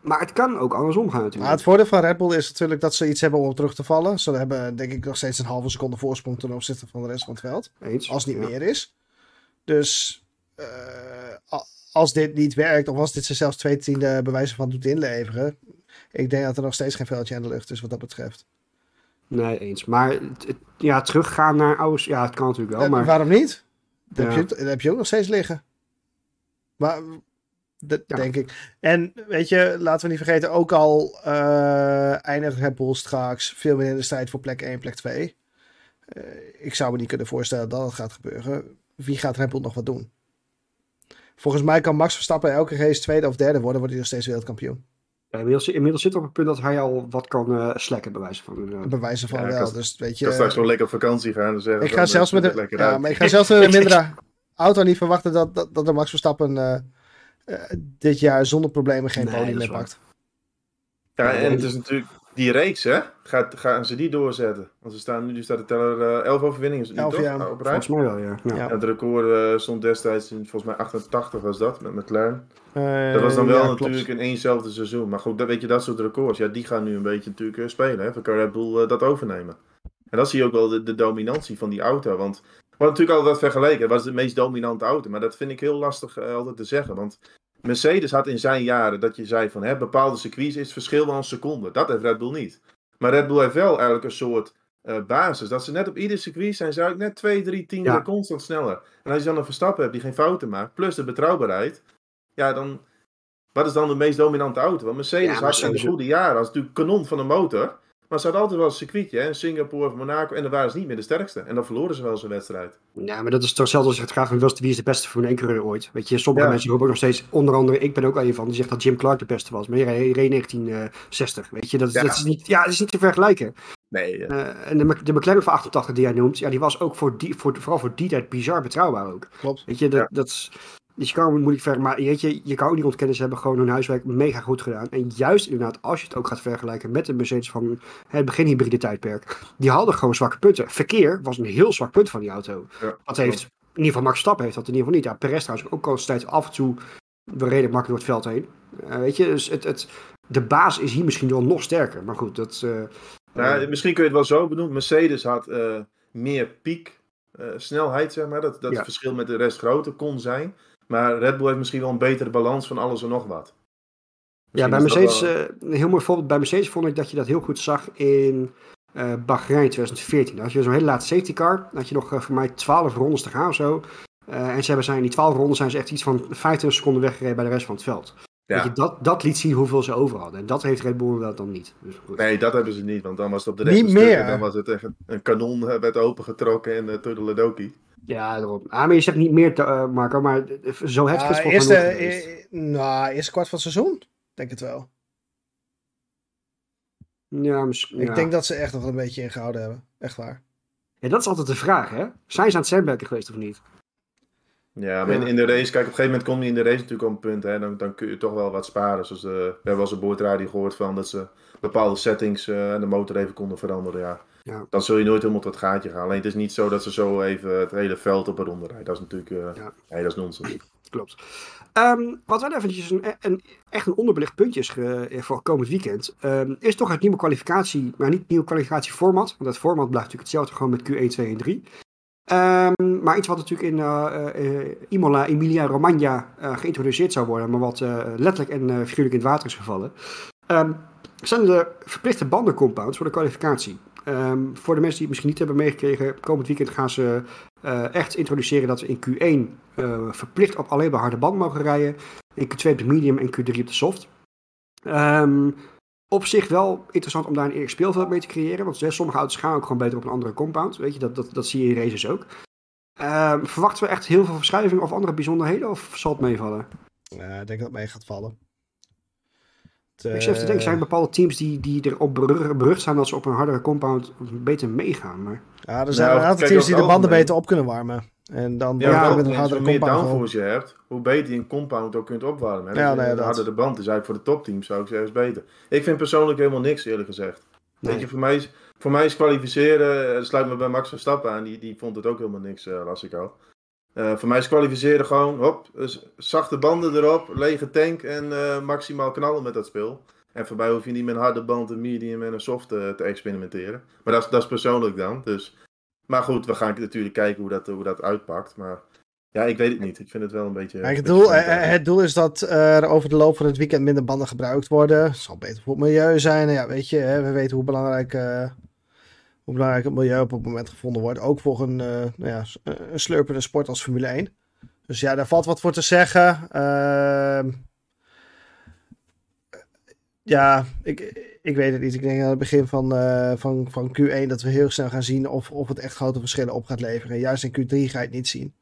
Maar het kan ook andersom gaan natuurlijk. Maar het voordeel van Red Bull is natuurlijk dat ze iets hebben om terug te vallen. Ze hebben denk ik nog steeds een halve seconde voorsprong ten opzichte van de rest van het veld. Eens, als het niet ja. meer is. Dus uh, als dit niet werkt, of als dit ze zelfs twee tiende bewijzen van doet inleveren. Ik denk dat er nog steeds geen veldje aan de lucht is wat dat betreft. Nee, eens. Maar het, het, ja, teruggaan naar ouders, ja, het kan natuurlijk wel. Maar... Uh, waarom niet? Dat, ja. heb je, dat heb je ook nog steeds liggen. Maar dat denk ik. En weet je, laten we niet vergeten, ook al uh, eindigt Red Bull straks veel meer in de strijd voor plek 1, plek 2. Uh, ik zou me niet kunnen voorstellen dat het gaat gebeuren. Wie gaat Red Bull nog wat doen? Volgens mij kan Max Verstappen elke race tweede of derde worden, wordt hij nog steeds wereldkampioen. Inmiddels, inmiddels zit op het punt dat hij al wat kan uh, slekken, bij wijze van. Uh, bij wijze van Ja, wel. kan- Dus weet je. Ik kan straks wel lekker op vakantie gaan en zeggen. ik ga eh, zelfs met een, het ja, maar ik ga zelfs met een *laughs* mindere auto niet verwachten dat, dat, dat de Max Verstappen eh, eh, dit jaar zonder problemen geen Nee, podium meer pakt. Ja, en het is natuurlijk die reeks, hè? Gaat, gaan ze die doorzetten? Want ze staan nu, nu staat de teller eh 11 overwinningen, is Elf, toch? ja. Op rij. Volgens mij wel, ja. ja. Ja. Ja, het record eh, stond destijds in, volgens mij 88 was dat, met McLaren. Eh, Dat was dan wel ja, klopt. natuurlijk in éénzelfde seizoen. Maar goed, dat, weet je, dat soort records, ja, die gaan nu een beetje natuurlijk eh, spelen. Hè? Van kan Red Bull eh, dat overnemen. En dat zie je ook wel de, de dominantie van die auto. Want we hadden natuurlijk altijd wat vergeleken. Het was de meest dominante auto. Maar dat vind ik heel lastig eh, altijd te zeggen. Want Mercedes had in zijn jaren dat je zei van hè, bepaalde circuits is het verschil wel een seconde. Dat heeft Red Bull niet. Maar Red Bull heeft wel eigenlijk een soort eh, basis. Dat ze net op ieder circuit zijn ze eigenlijk net 2, 3 tienden Ja. constant sneller. En als je dan een Verstappen hebt die geen fouten maakt, plus de betrouwbaarheid. Ja, dan... Wat is dan de meest dominante auto? Want Mercedes Ja, had in de goede jaren, als natuurlijk kanon van een motor. Maar ze hadden altijd wel een circuitje, hè? in Singapore of Monaco. En dan waren ze niet meer de sterkste. En dan verloren ze wel zo'n wedstrijd. Ja, maar dat is toch hetzelfde als je het graag van Wilste wie is de beste Formule 1 coureur ooit. Weet je, sommige Ja. mensen roepen ook nog steeds, onder andere, ik ben ook een van, die zegt dat Jim Clark de beste was. Maar die reed reed 1960, weet je, dat, is- Ja. dat is niet, ja, dat is niet te vergelijken. Nee, eh, en de, de McLaren van 88 die jij noemt, ja, die was ook voor die, voor, vooral voor die tijd bizar betrouwbaar ook. Klopt. Weet je, dat, Ja. dat is, dus je kan het moeilijk vergelijken, maar weet je, je kan ook niet ontkennen, ze hebben gewoon hun huiswerk mega goed gedaan. En juist inderdaad, als je het ook gaat vergelijken met de Mercedes van het begin hybride tijdperk, die hadden gewoon zwakke punten. Verkeer was een heel zwak punt van die auto. ja. Dat heeft, in ieder geval Max Stappen heeft dat in ieder geval niet. Ja, Perez trouwens ook al af en toe we reden makkelijk door het veld heen. Eh, weet je, dus het, het, de baas is hier misschien wel nog sterker. Maar goed, dat... eh, Nou, eh, misschien kun je het wel zo benoemen. Mercedes had meer piek snelheid, zeg maar. Dat, dat Ja. het verschil met de rest groter kon zijn. Maar Red Bull heeft misschien wel een betere balans van alles en nog wat. Ja, bij dat Mercedes, wel- eh, een heel mooi voorbeeld. Bij Mercedes vond ik dat je dat heel goed zag in eh Bahrein 2014. Dan had je zo'n hele late safety car. Dan had je nog eh, voor mij 12 rondes te gaan of zo. En ze hebben zijn in die 12 ronden zijn ze echt iets van 25 seconden weggereden bij de rest van het veld. Ja. Weet je, dat, dat liet zien hoeveel ze over hadden. En dat heeft Red Bull wel dan niet. Dus goed. Nee, dat hebben ze niet, want dan was het op de Niet rechte stukken, meer. Dan was het echt een- een kanon werd opengetrokken en uh. Ja, daarom. Ah, maar je zegt niet meer, te, eh, Marco, maar eh, zo heftig is Ja, het mij nooit geweest. eh, nou, eerste kwart van het seizoen. Denk het wel. Ja, misschien. Ik ja. denk dat ze echt nog een beetje ingehouden hebben. Echt waar. Ja, dat is altijd de vraag, hè? Zijn ze aan het sandbacken geweest of niet? Ja, maar in, Ja. in de race, kijk, op een gegeven moment kom je in de race natuurlijk op een punt, hè, dan, dan kun je toch wel wat sparen. Zoals de, we hebben eens een boordradio gehoord van dat ze bepaalde settings eh, en de motor even konden veranderen. Ja. Ja. Dan zul je nooit helemaal tot het gaatje gaan. Alleen het is niet zo dat ze zo even het hele veld op een ronde rijden. Dat is natuurlijk, eh, Ja. nee, dat is nonsens. *clears throat* Klopt. Ehm, wat wel eventjes een, een, echt een onderbelicht puntje is ge- voor komend weekend, ehm, is toch het nieuwe kwalificatie, maar niet het nieuwe kwalificatieformat, want het format blijft natuurlijk hetzelfde, gewoon met Q1, 2 en 3. Ehm, maar iets wat natuurlijk in eh, eh, Imola, Emilia, Romagna eh, geïntroduceerd zou worden, maar wat eh, letterlijk en eh, figuurlijk in het water is gevallen, zijn de verplichte bandencompounds voor de kwalificatie. Ehm, voor de mensen die het misschien niet hebben meegekregen, komend weekend gaan ze eh, echt introduceren dat we in Q1 eh, verplicht op alleen maar harde band mogen rijden. In Q2 op de medium en Q3 op de soft. Ehm, op zich wel interessant om daar een eerlijk speelveld mee te creëren. Want sommige auto's gaan ook gewoon beter op een andere compound. Weet je, dat, dat, dat zie je in races ook. Ehm, verwachten we echt heel veel verschuiving of andere bijzonderheden? Of zal het meevallen? Ik denk dat het mee gaat vallen. Ik zit even te denken, zijn er bepaalde teams die, die erop berucht, berucht zijn dat ze op een hardere compound beter meegaan? Maar Ja, er zijn Nou, een aantal teams die de banden beter op kunnen warmen. En dan Ja, met een hoe hardere meer compound. gewoon. downforce je hebt, hoe beter je een compound ook kunt opwarmen. Hè? Ja, Dus nee, dat. harder de band is eigenlijk voor de topteams, zou ik zeggen, is beter. Ik vind persoonlijk helemaal niks, eerlijk gezegd. Nee. Weet je, voor mij is, voor mij is kwalificeren, eh, dat sluit me bij Max Verstappen aan, die, die vond het ook helemaal niks, eh las ik al. Eh, voor mij is kwalificeren gewoon, hop, dus zachte banden erop, lege tank en eh, maximaal knallen met dat spel. En voor mij hoef je niet met een harde band, een medium en een soft eh, te experimenteren. Maar dat is, dat is persoonlijk dan. Dus. Maar goed, we gaan natuurlijk kijken hoe dat, hoe dat uitpakt. Maar ja, ik weet het niet. Ik vind het wel een beetje... Het, doel, het doel is dat er over de loop van het weekend minder banden gebruikt worden. Het zal beter voor het milieu zijn. Ja, weet je, hè, we weten hoe belangrijk, hoe belangrijk het milieu op het moment gevonden wordt. Ook voor een, eh, nou ja, s- een slurpende sport als Formule 1. Dus ja, daar valt wat voor te zeggen. Ehm, ja, ik, ik weet het niet. Ik denk aan het begin van, uh, van, van Q1 dat we heel snel gaan zien of, of het echt grote verschillen op gaat leveren. Juist in Q3 ga je het niet zien.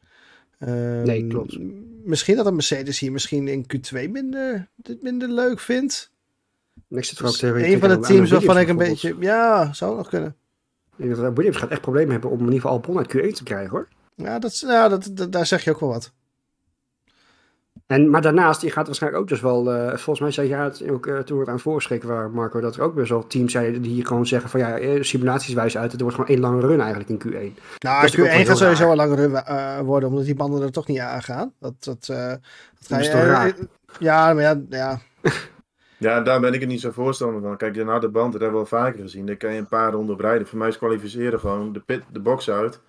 Um, nee, klopt. Misschien dat een Mercedes hier misschien in Q2 minder, dit minder leuk vindt. Te dus Een van de teams waarvan ik een beetje... Ja, zou nog kunnen. Ik denk dat Williams gaat echt problemen hebben om in ieder geval Albon uit Q1 te krijgen hoor. Ja, dat, ja dat, dat, daar zeg je ook wel wat. En, maar daarnaast, die gaat waarschijnlijk ook dus wel, uh, volgens mij zei het ook uh, toen we het aan voorschrikken waren, Marco, dat er ook best wel teams zijn die gewoon zeggen van ja, eh, simulaties wijzen uit, het wordt gewoon één lange run eigenlijk in Q1. Nou, Q1 gaat sowieso een lange run uh, worden, omdat die banden er toch niet aan gaan. Dat, dat, dat ga je, raar. Ja, maar ja, ja. *laughs* Ja, daar ben ik het niet zo voorstander van. Kijk, de harde band, dat hebben we wel vaker gezien. Daar kan je een paar ronden op rijden. Voor mij is kwalificeren gewoon de, pit, de box uit.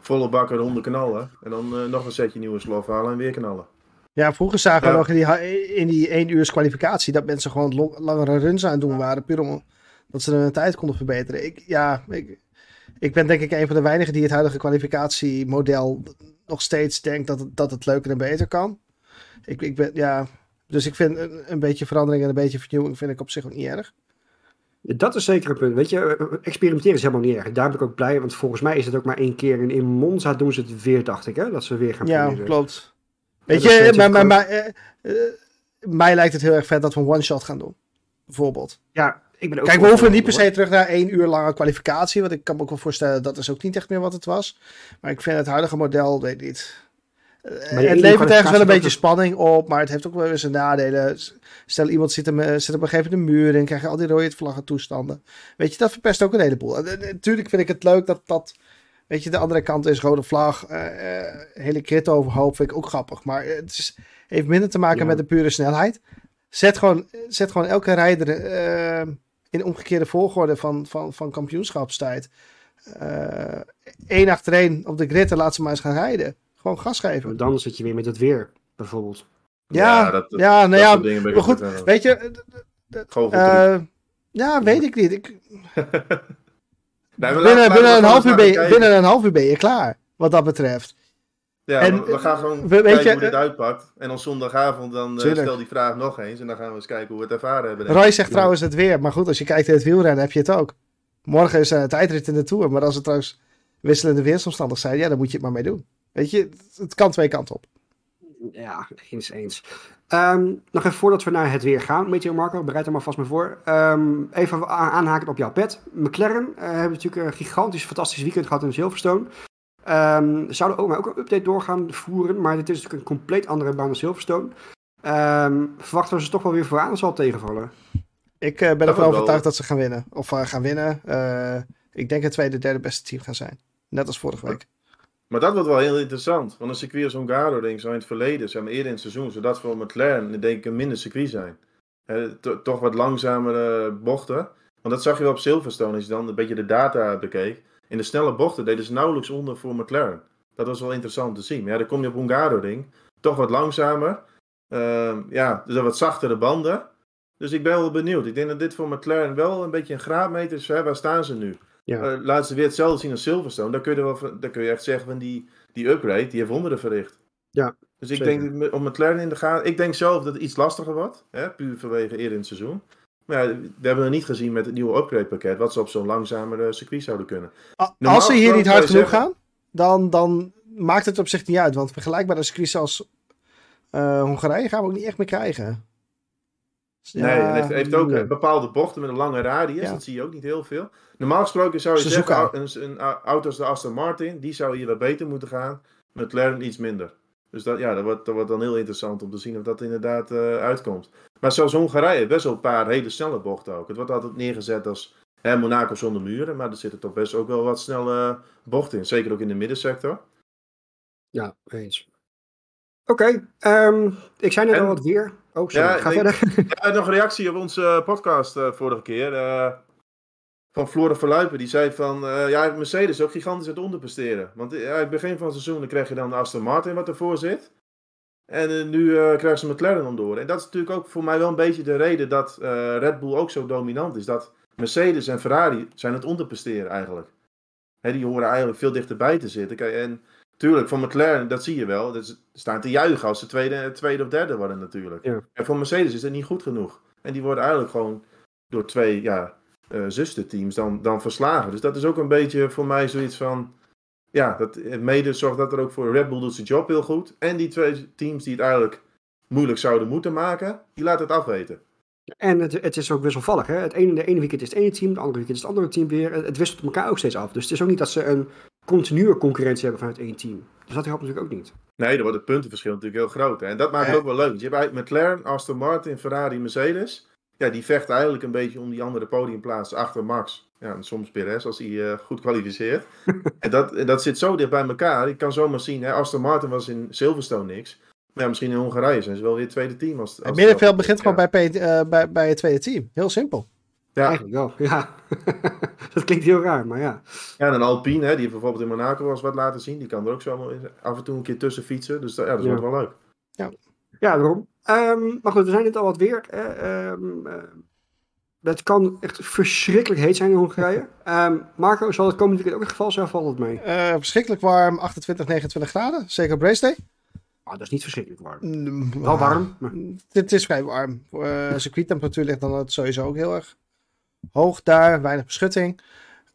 Volle bakken ronden knallen. En dan uh, nog een setje nieuwe slof halen en weer knallen. Ja, vroeger zagen we nog in die, in die 1 uur kwalificatie dat mensen gewoon langere runs aan het doen waren. Puur om dat ze hun tijd konden verbeteren. Ik, ja, ik, ik ben denk ik een van de weinigen die het huidige kwalificatiemodel nog steeds denkt dat het, dat het leuker en beter kan. Ik, ik ben, ja, dus ik vind een, een beetje verandering en een beetje vernieuwing vind ik op zich ook niet erg. Dat is zeker een punt. Weet je, eh, experimenteren is helemaal niet erg. Daar ben ik ook blij, want volgens mij is het ook maar één keer. En in Monza doen ze het weer, dacht ik, hè? Dat ze weer gaan ja, proberen. Ja, klopt. Weet je, maar, maar, maar uh, uh, mij lijkt het heel erg vet dat we een one-shot gaan doen. Bijvoorbeeld. Ja, ik ben ook Kijk, we hoeven niet per se terug naar één uur lange kwalificatie. Want ik kan me ook wel voorstellen, dat is ook niet echt meer wat het was. Maar ik vind het huidige model, weet niet. Het levert ergens wel een beetje spanning op, maar het heeft ook wel weer zijn nadelen. Stel iemand zit, hem, zit op een gegeven moment de muur en krijg je al die rode vlaggen toestanden. Weet je, dat verpest ook een heleboel. Natuurlijk vind ik het leuk dat dat Weet je, de andere kant is rode vlag, uh, hele krit overhoop, vind ik ook grappig. Maar het is, heeft minder te maken met de pure snelheid. Zet gewoon, zet gewoon elke rijder uh, in omgekeerde volgorde van, van, van kampioenschapstijd. Eén achtereen op de grid en laat ze maar eens gaan rijden. Gewoon gas geven. Dan zit je weer met het weer, bijvoorbeeld. Ja, ja, dat, ja nou ja, maar goed, weet je... ja, weet ik niet. Ik... *laughs* binnen, binnen, een half uur ben je, binnen een half uur ben je klaar, wat dat betreft. Ja, en, we gaan gewoon we, kijken je, hoe dit uitpakt. En op zondagavond dan uh, stel die vraag nog eens. En dan gaan we eens kijken hoe we het ervaren hebben. Roy zegt trouwens het weer. Maar goed, als je kijkt in het wielrennen heb je het ook. Morgen is een uh, tijdrit in de Tour. Maar als het trouwens wisselende weersomstandigheden zijn, ja, dan moet je het maar mee doen. Weet je, het kan twee kanten op. Ja, eens, eens. Um, nog even voordat we naar het weer gaan, Meteor Marco, bereid er maar vast mee voor. Um, even aanhaken op jouw pet. McLaren uh, hebben natuurlijk een gigantisch, fantastisch weekend gehad in Silverstone. Um, zouden ook, maar ook een update doorgaan voeren, maar dit is natuurlijk een compleet andere baan dan Silverstone. verwachten we ze toch wel weer vooraan, zal tegenvallen? Ik uh, ben ervan overtuigd dat ze gaan winnen. Of uh, gaan winnen. ik denk het tweede, derde beste team gaan zijn. Net als vorige week. Maar dat wordt wel heel interessant. Want een circuit als Hongaro, denk ik, zo in het verleden, zeg eerder in het seizoen, zodat voor McLaren, denk ik, een minder circuit zijn. toch wat langzamere bochten. Want dat zag je wel op Silverstone, als je dan een beetje de data bekeek. In de snelle bochten deden ze nauwelijks onder voor McLaren. Dat was wel interessant te zien. Maar ja, dan kom je op Hongaro, ding. Toch wat langzamer. Uh, ja, dus wat zachtere banden. Dus ik ben wel benieuwd. Ik denk dat dit voor McLaren wel een beetje een graadmeter is. Waar staan ze nu? Ja. Uh, laat ze weer hetzelfde zien als Silverstone. Dan kun je, wel, dan kun je echt zeggen van die, die upgrade, die heeft wonderen verricht. Ja, dus ik denk om McLaren in de gaten. Ik denk zelf dat het iets lastiger wordt. Hè, puur vanwege eerder in het seizoen. Maar ja, we hebben nog niet gezien met het nieuwe upgrade pakket. wat ze op zo'n langzamere circuit zouden kunnen. als ze hier niet hard genoeg gaan, dan, dan maakt het op zich niet uit. Want vergelijkbare circuits als uh, Hongarije gaan we ook niet echt meer krijgen. Nee, het heeft, heeft ook bepaalde bochten met een lange radius. Dat zie je ook niet heel veel. Normaal gesproken zou je Ze zeggen, een, een, auto als de Aston Martin, die zou hier wat beter moeten gaan. McLaren iets minder. Dus dat, ja, dat, wordt, dat wordt dan heel interessant om te zien of dat inderdaad uh, uitkomt. Maar zoals Hongarije, best wel een paar hele snelle bochten ook. Het wordt altijd neergezet als hè, Monaco zonder muren, maar er zitten toch best ook wel wat snelle bochten in. Zeker ook in de middensector. Ja, eens. Oké, um, ik zei net al wat weer. Oh, sorry, ja, ga verder. Ja, nog een reactie op onze podcast uh, vorige keer. Uh, van Flora Verluipen. Die zei van, uh, ja, Mercedes ook gigantisch het onderpresteren. Want ja, in het begin van het seizoen dan krijg je dan de Aston Martin wat ervoor zit. En nu krijgen ze McLaren door. En dat is natuurlijk ook voor mij wel een beetje de reden dat Red Bull ook zo dominant is. Dat Mercedes en Ferrari zijn het onderpresteren eigenlijk. Hè, die horen eigenlijk veel dichterbij te zitten. En tuurlijk, van McLaren, dat zie je wel. Dat ze staan te juichen als ze tweede, tweede of derde worden natuurlijk. Ja. En voor Mercedes is het niet goed genoeg. En die worden eigenlijk gewoon door twee ja, eh zusterteams dan, dan verslagen. Dus dat is ook een beetje voor mij zoiets van... Ja, dat, mede zorgt dat er ook voor Red Bull doet zijn job heel goed. En die twee teams die het eigenlijk moeilijk zouden moeten maken, die laten het afweten. En het, het is ook wisselvallig. Hè? Het ene, de ene weekend is het ene team, de andere weekend is het andere team weer. Het, het wisselt elkaar ook steeds af. Dus het is ook niet dat ze een continue concurrentie hebben vanuit één team. Dus dat helpt natuurlijk ook niet. Nee, dan wordt het puntenverschil natuurlijk heel groot. hè. En dat maakt het ook wel leuk. Je hebt eigenlijk McLaren, Aston Martin, Ferrari, Mercedes. Ja, die vechten eigenlijk een beetje om die andere podiumplaatsen achter Max. Ja, en soms Perez als hij eh, goed kwalificeert. *laughs* en dat, en dat zit zo dicht bij elkaar. Ik kan zomaar zien, hè, Aston Martin was in Silverstone niks. Maar ja, misschien in Hongarije zijn ze wel weer het tweede team. Als, als Het middenveld begint gewoon bij, eh, bij, bij het tweede team. Heel simpel. Ja, Eigenlijk wel, *laughs* ja. dat klinkt heel raar, maar ja. ja, en een Alpine, hè, die bijvoorbeeld in Monaco wel eens wat laten zien. Die kan er ook zo af en toe een keer tussen fietsen. Dus dat, ja, dat Ja. wordt wel leuk. Ja, daarom. Ehm, maar goed, we zijn het al wat weer. eh, ehm, eh, het kan echt verschrikkelijk heet zijn in Hongarije. *laughs* Ehm, Marco, zal het komende weekend ook het geval zijn of valt het mee? Eh, verschrikkelijk warm, 28, 29 graden. Zeker op race day. Ah, dat is niet verschrikkelijk warm. Mm, Wel ah, warm. maar- Het is vrij warm. Uh, circuittemperatuur ligt dan het sowieso ook heel erg hoog daar. Weinig beschutting.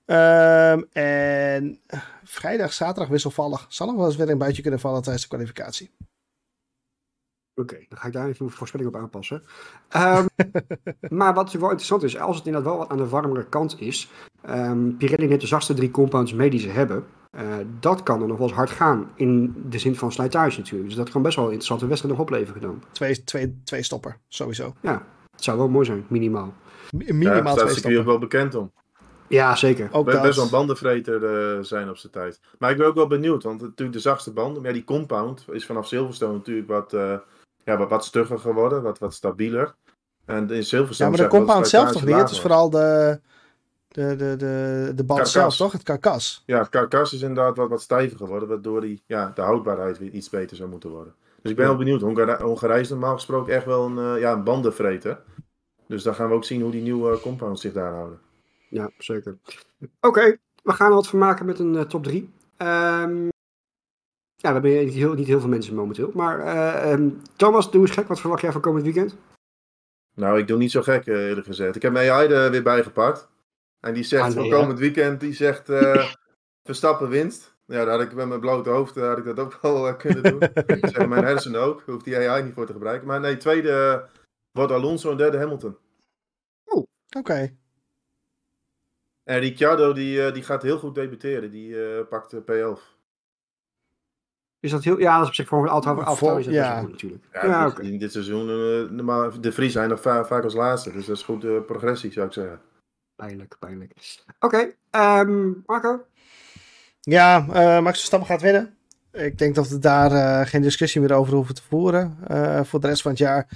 Ehm, en vrijdag, zaterdag wisselvallig. Zal nog wel eens weer een buitje kunnen vallen tijdens de kwalificatie. Oké, dan ga ik daar even mijn voorspelling op aanpassen. Ehm, *laughs* maar wat wel interessant is, als het inderdaad wel wat aan de warmere kant is, ehm Pirelli neemt de zachtste drie compounds mee die ze hebben. Eh, dat kan er nog wel eens hard gaan in de zin van slijtage natuurlijk. Dus dat kan best wel een interessante wedstrijd nog opleveren dan. Twee, twee, twee stopper, sowieso. Het zou wel mooi zijn, minimaal. Mi- Ja, Minimaal daar staat wel bekend om. Ja, zeker. Ook Best, best wel dat. een bandenvreter eh, zijn op zijn tijd. Maar ik ben ook wel benieuwd, want natuurlijk de zachtste banden, maar ja, die compound is vanaf Silverstone natuurlijk wat, eh, ja, wat, wat stugger geworden, wat, wat stabieler. En in Silverstone Ja, maar de dat compound zelf toch niet? Het is vooral de, de, de, de, de band Karkas. zelf, toch? Het karkas. Ja, het karkas is inderdaad wat, wat stijver geworden, waardoor die, ja, de houdbaarheid weer iets beter zou moeten worden. Dus ik ben Ja. wel benieuwd. Hongarije, Hongarije is normaal gesproken echt wel een, eh, ja, een bandenvreter. Dus dan gaan we ook zien hoe die nieuwe compounds zich daar houden. Ja, zeker. Oké, we gaan er wat van maken met een eh, top 3. ja, we hebben niet heel, niet heel veel mensen momenteel. Maar eh, ehm, Thomas, doe eens gek. Wat verwacht jij van komend weekend? Nou, ik doe niet zo gek eh, eerlijk gezegd. Ik heb mijn AI er weer bijgepakt. En die zegt Ah, nee, voor komend weekend, die zegt eh, *laughs* Verstappen winst. Ja, daar had ik met mijn blote hoofd eh, had ik dat ook wel eh, kunnen doen. *laughs* zeg mijn hersenen ook. Hoeft die AI niet voor te gebruiken. Maar nee, tweede eh, wordt Alonso en derde Hamilton. Oké. En Ricciardo die, eh, die gaat heel goed debuteren. Die eh, pakt de P11. Is dat heel... Ja, dat is op zich voor een auto, auto Vol- is dat ja. goed natuurlijk. Ja, oké. in dit seizoen, eh, maar de Vries zijn nog va- vaak als laatste. Dus dat is goed eh, progressie, zou ik zeggen. Pijnlijk, pijnlijk. Oké, ehm, Marco? Ja, eh Max Verstappen gaat winnen. Ik denk dat we daar eh, geen discussie meer over hoeven te voeren eh, voor de rest van het jaar.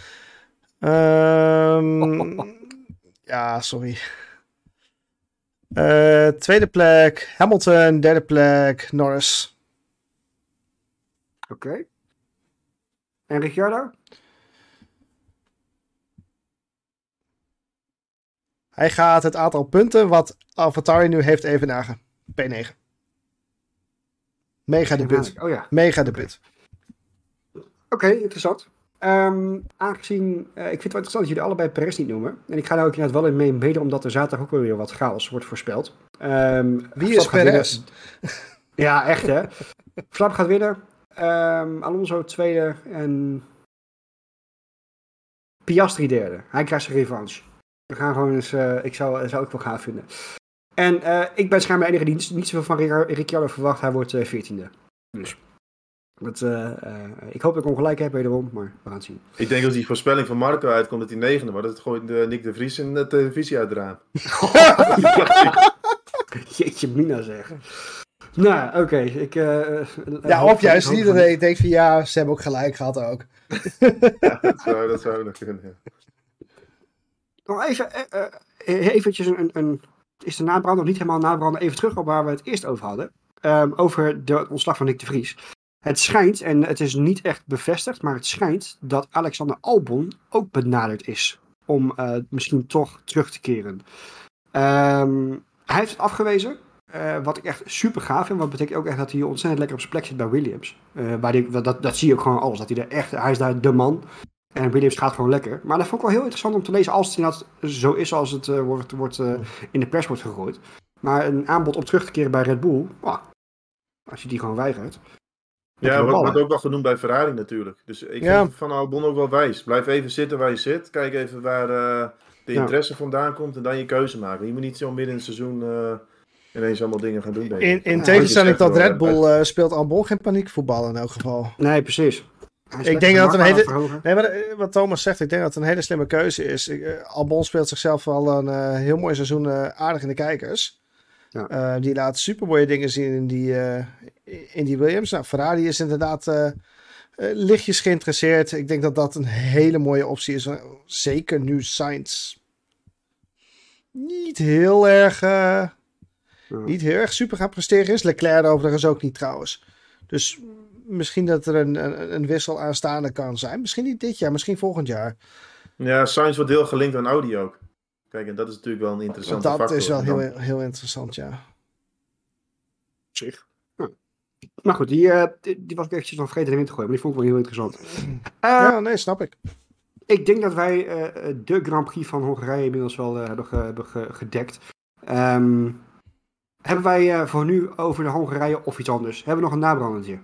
Ehm, *laughs* ja, sorry. Eh, tweede plek Hamilton, derde plek Norris. Oké. En Ricciardo? Hij gaat het aantal punten wat AlphaTauri nu heeft evenagen. P9. Mega debuut. Oh ja, Mega debuut. Oké, interessant. Ehm, aangezien, eh, ik vind het wel interessant dat jullie allebei Perez niet noemen. En ik ga daar ook inderdaad wel in mee, mede omdat er zaterdag ook wel weer wat chaos wordt voorspeld. Ehm, Wie is Perez? *laughs* Ja, echt hè. Verstappen gaat winnen. Ehm, Alonso tweede en Piastri derde. Hij krijgt zijn revanche. We gaan gewoon eens, eh, ik zou, zou ik wel gaaf vinden. En eh, ik ben schijnbaar de enige die niet, niet zoveel van Ricciardo verwacht. Hij wordt veertiende. dus. Dat, eh, eh, ik hoop dat ik ongelijk heb wederom, maar we gaan het zien. Ik denk als die voorspelling van Marco uitkomt dat hij negende wordt, dat gooit eh, Nick de Vries in de televisie uit het raam. *laughs* Jeetje, Mina zeg. Nou, oké. ik. Ja, of juist niet. van Dat ik denk van ja, ze hebben ook gelijk gehad ook. *laughs* Ja, dat zou, dat zou nog kunnen. ja. Nog even, eventjes een, een, een- Is de nabrand nog niet helemaal nabranden? Even terug op waar we het eerst over hadden. Ehm, over de ontslag van Nick de Vries. Het schijnt, en het is niet echt bevestigd, maar het schijnt dat Alexander Albon ook benaderd is om eh, misschien toch terug te keren. Ehm, hij heeft het afgewezen. eh, wat ik echt super gaaf vind, wat betekent ook echt dat hij ontzettend lekker op zijn plek zit bij Williams. Eh, waar die, dat, dat zie je ook gewoon alles. Dat hij er echt, hij is daar de man. En Williams gaat gewoon lekker. Maar dat vond ik wel heel interessant om te lezen als het zo is als het wordt, wordt, in de pers wordt gegooid. Maar een aanbod om terug te keren bij Red Bull, als je die gewoon weigert. Ja, wordt, wordt ook wel genoemd bij Ferrari natuurlijk. Dus ik Ja. vind Van Albon ook wel wijs. Blijf even zitten waar je zit. Kijk even waar eh, de Ja. interesse vandaan komt en dan je keuze maken. Je moet niet zo midden in het seizoen eh, ineens allemaal dingen gaan doen. denk ik. In, in Ja, tegenstelling tot Red Bull eh, speelt Albon geen paniekvoetbal in elk geval. Nee, precies. Ik denk dat een hele-. Nee, maar wat Thomas zegt, ik denk dat het een hele slimme keuze is. Ik, Albon speelt zichzelf wel een eh, heel mooi seizoen eh, aardig in de kijkers. Ja. Eh, die laat super mooie dingen zien in die, eh, in die Williams. Nou, Ferrari is inderdaad eh, eh, lichtjes geïnteresseerd. Ik denk dat dat een hele mooie optie is. Zeker nu Sainz niet heel erg, Ja. niet heel erg super gaan presteren is. Leclerc overigens ook niet trouwens. Dus misschien dat er een, een, een wissel aanstaande kan zijn. Misschien niet dit jaar, misschien volgend jaar. Ja, Sainz wordt heel gelinkt aan Audi ook. Kijk, en dat is natuurlijk wel een interessante dat factor. is wel dan- heel, heel interessant, ja. zich. Ja. Maar goed, die, eh, die, die was ik eventjes nog vergeten erin te gooien, maar die vond ik wel heel interessant. Eh, ja, nee, snap ik. Ik denk dat wij eh, de Grand Prix van Hongarije inmiddels wel eh, hebben, ge- hebben ge- gedekt. Ehm, hebben wij eh, voor nu over de Hongarije of iets anders? Hebben we nog een nabrandertje?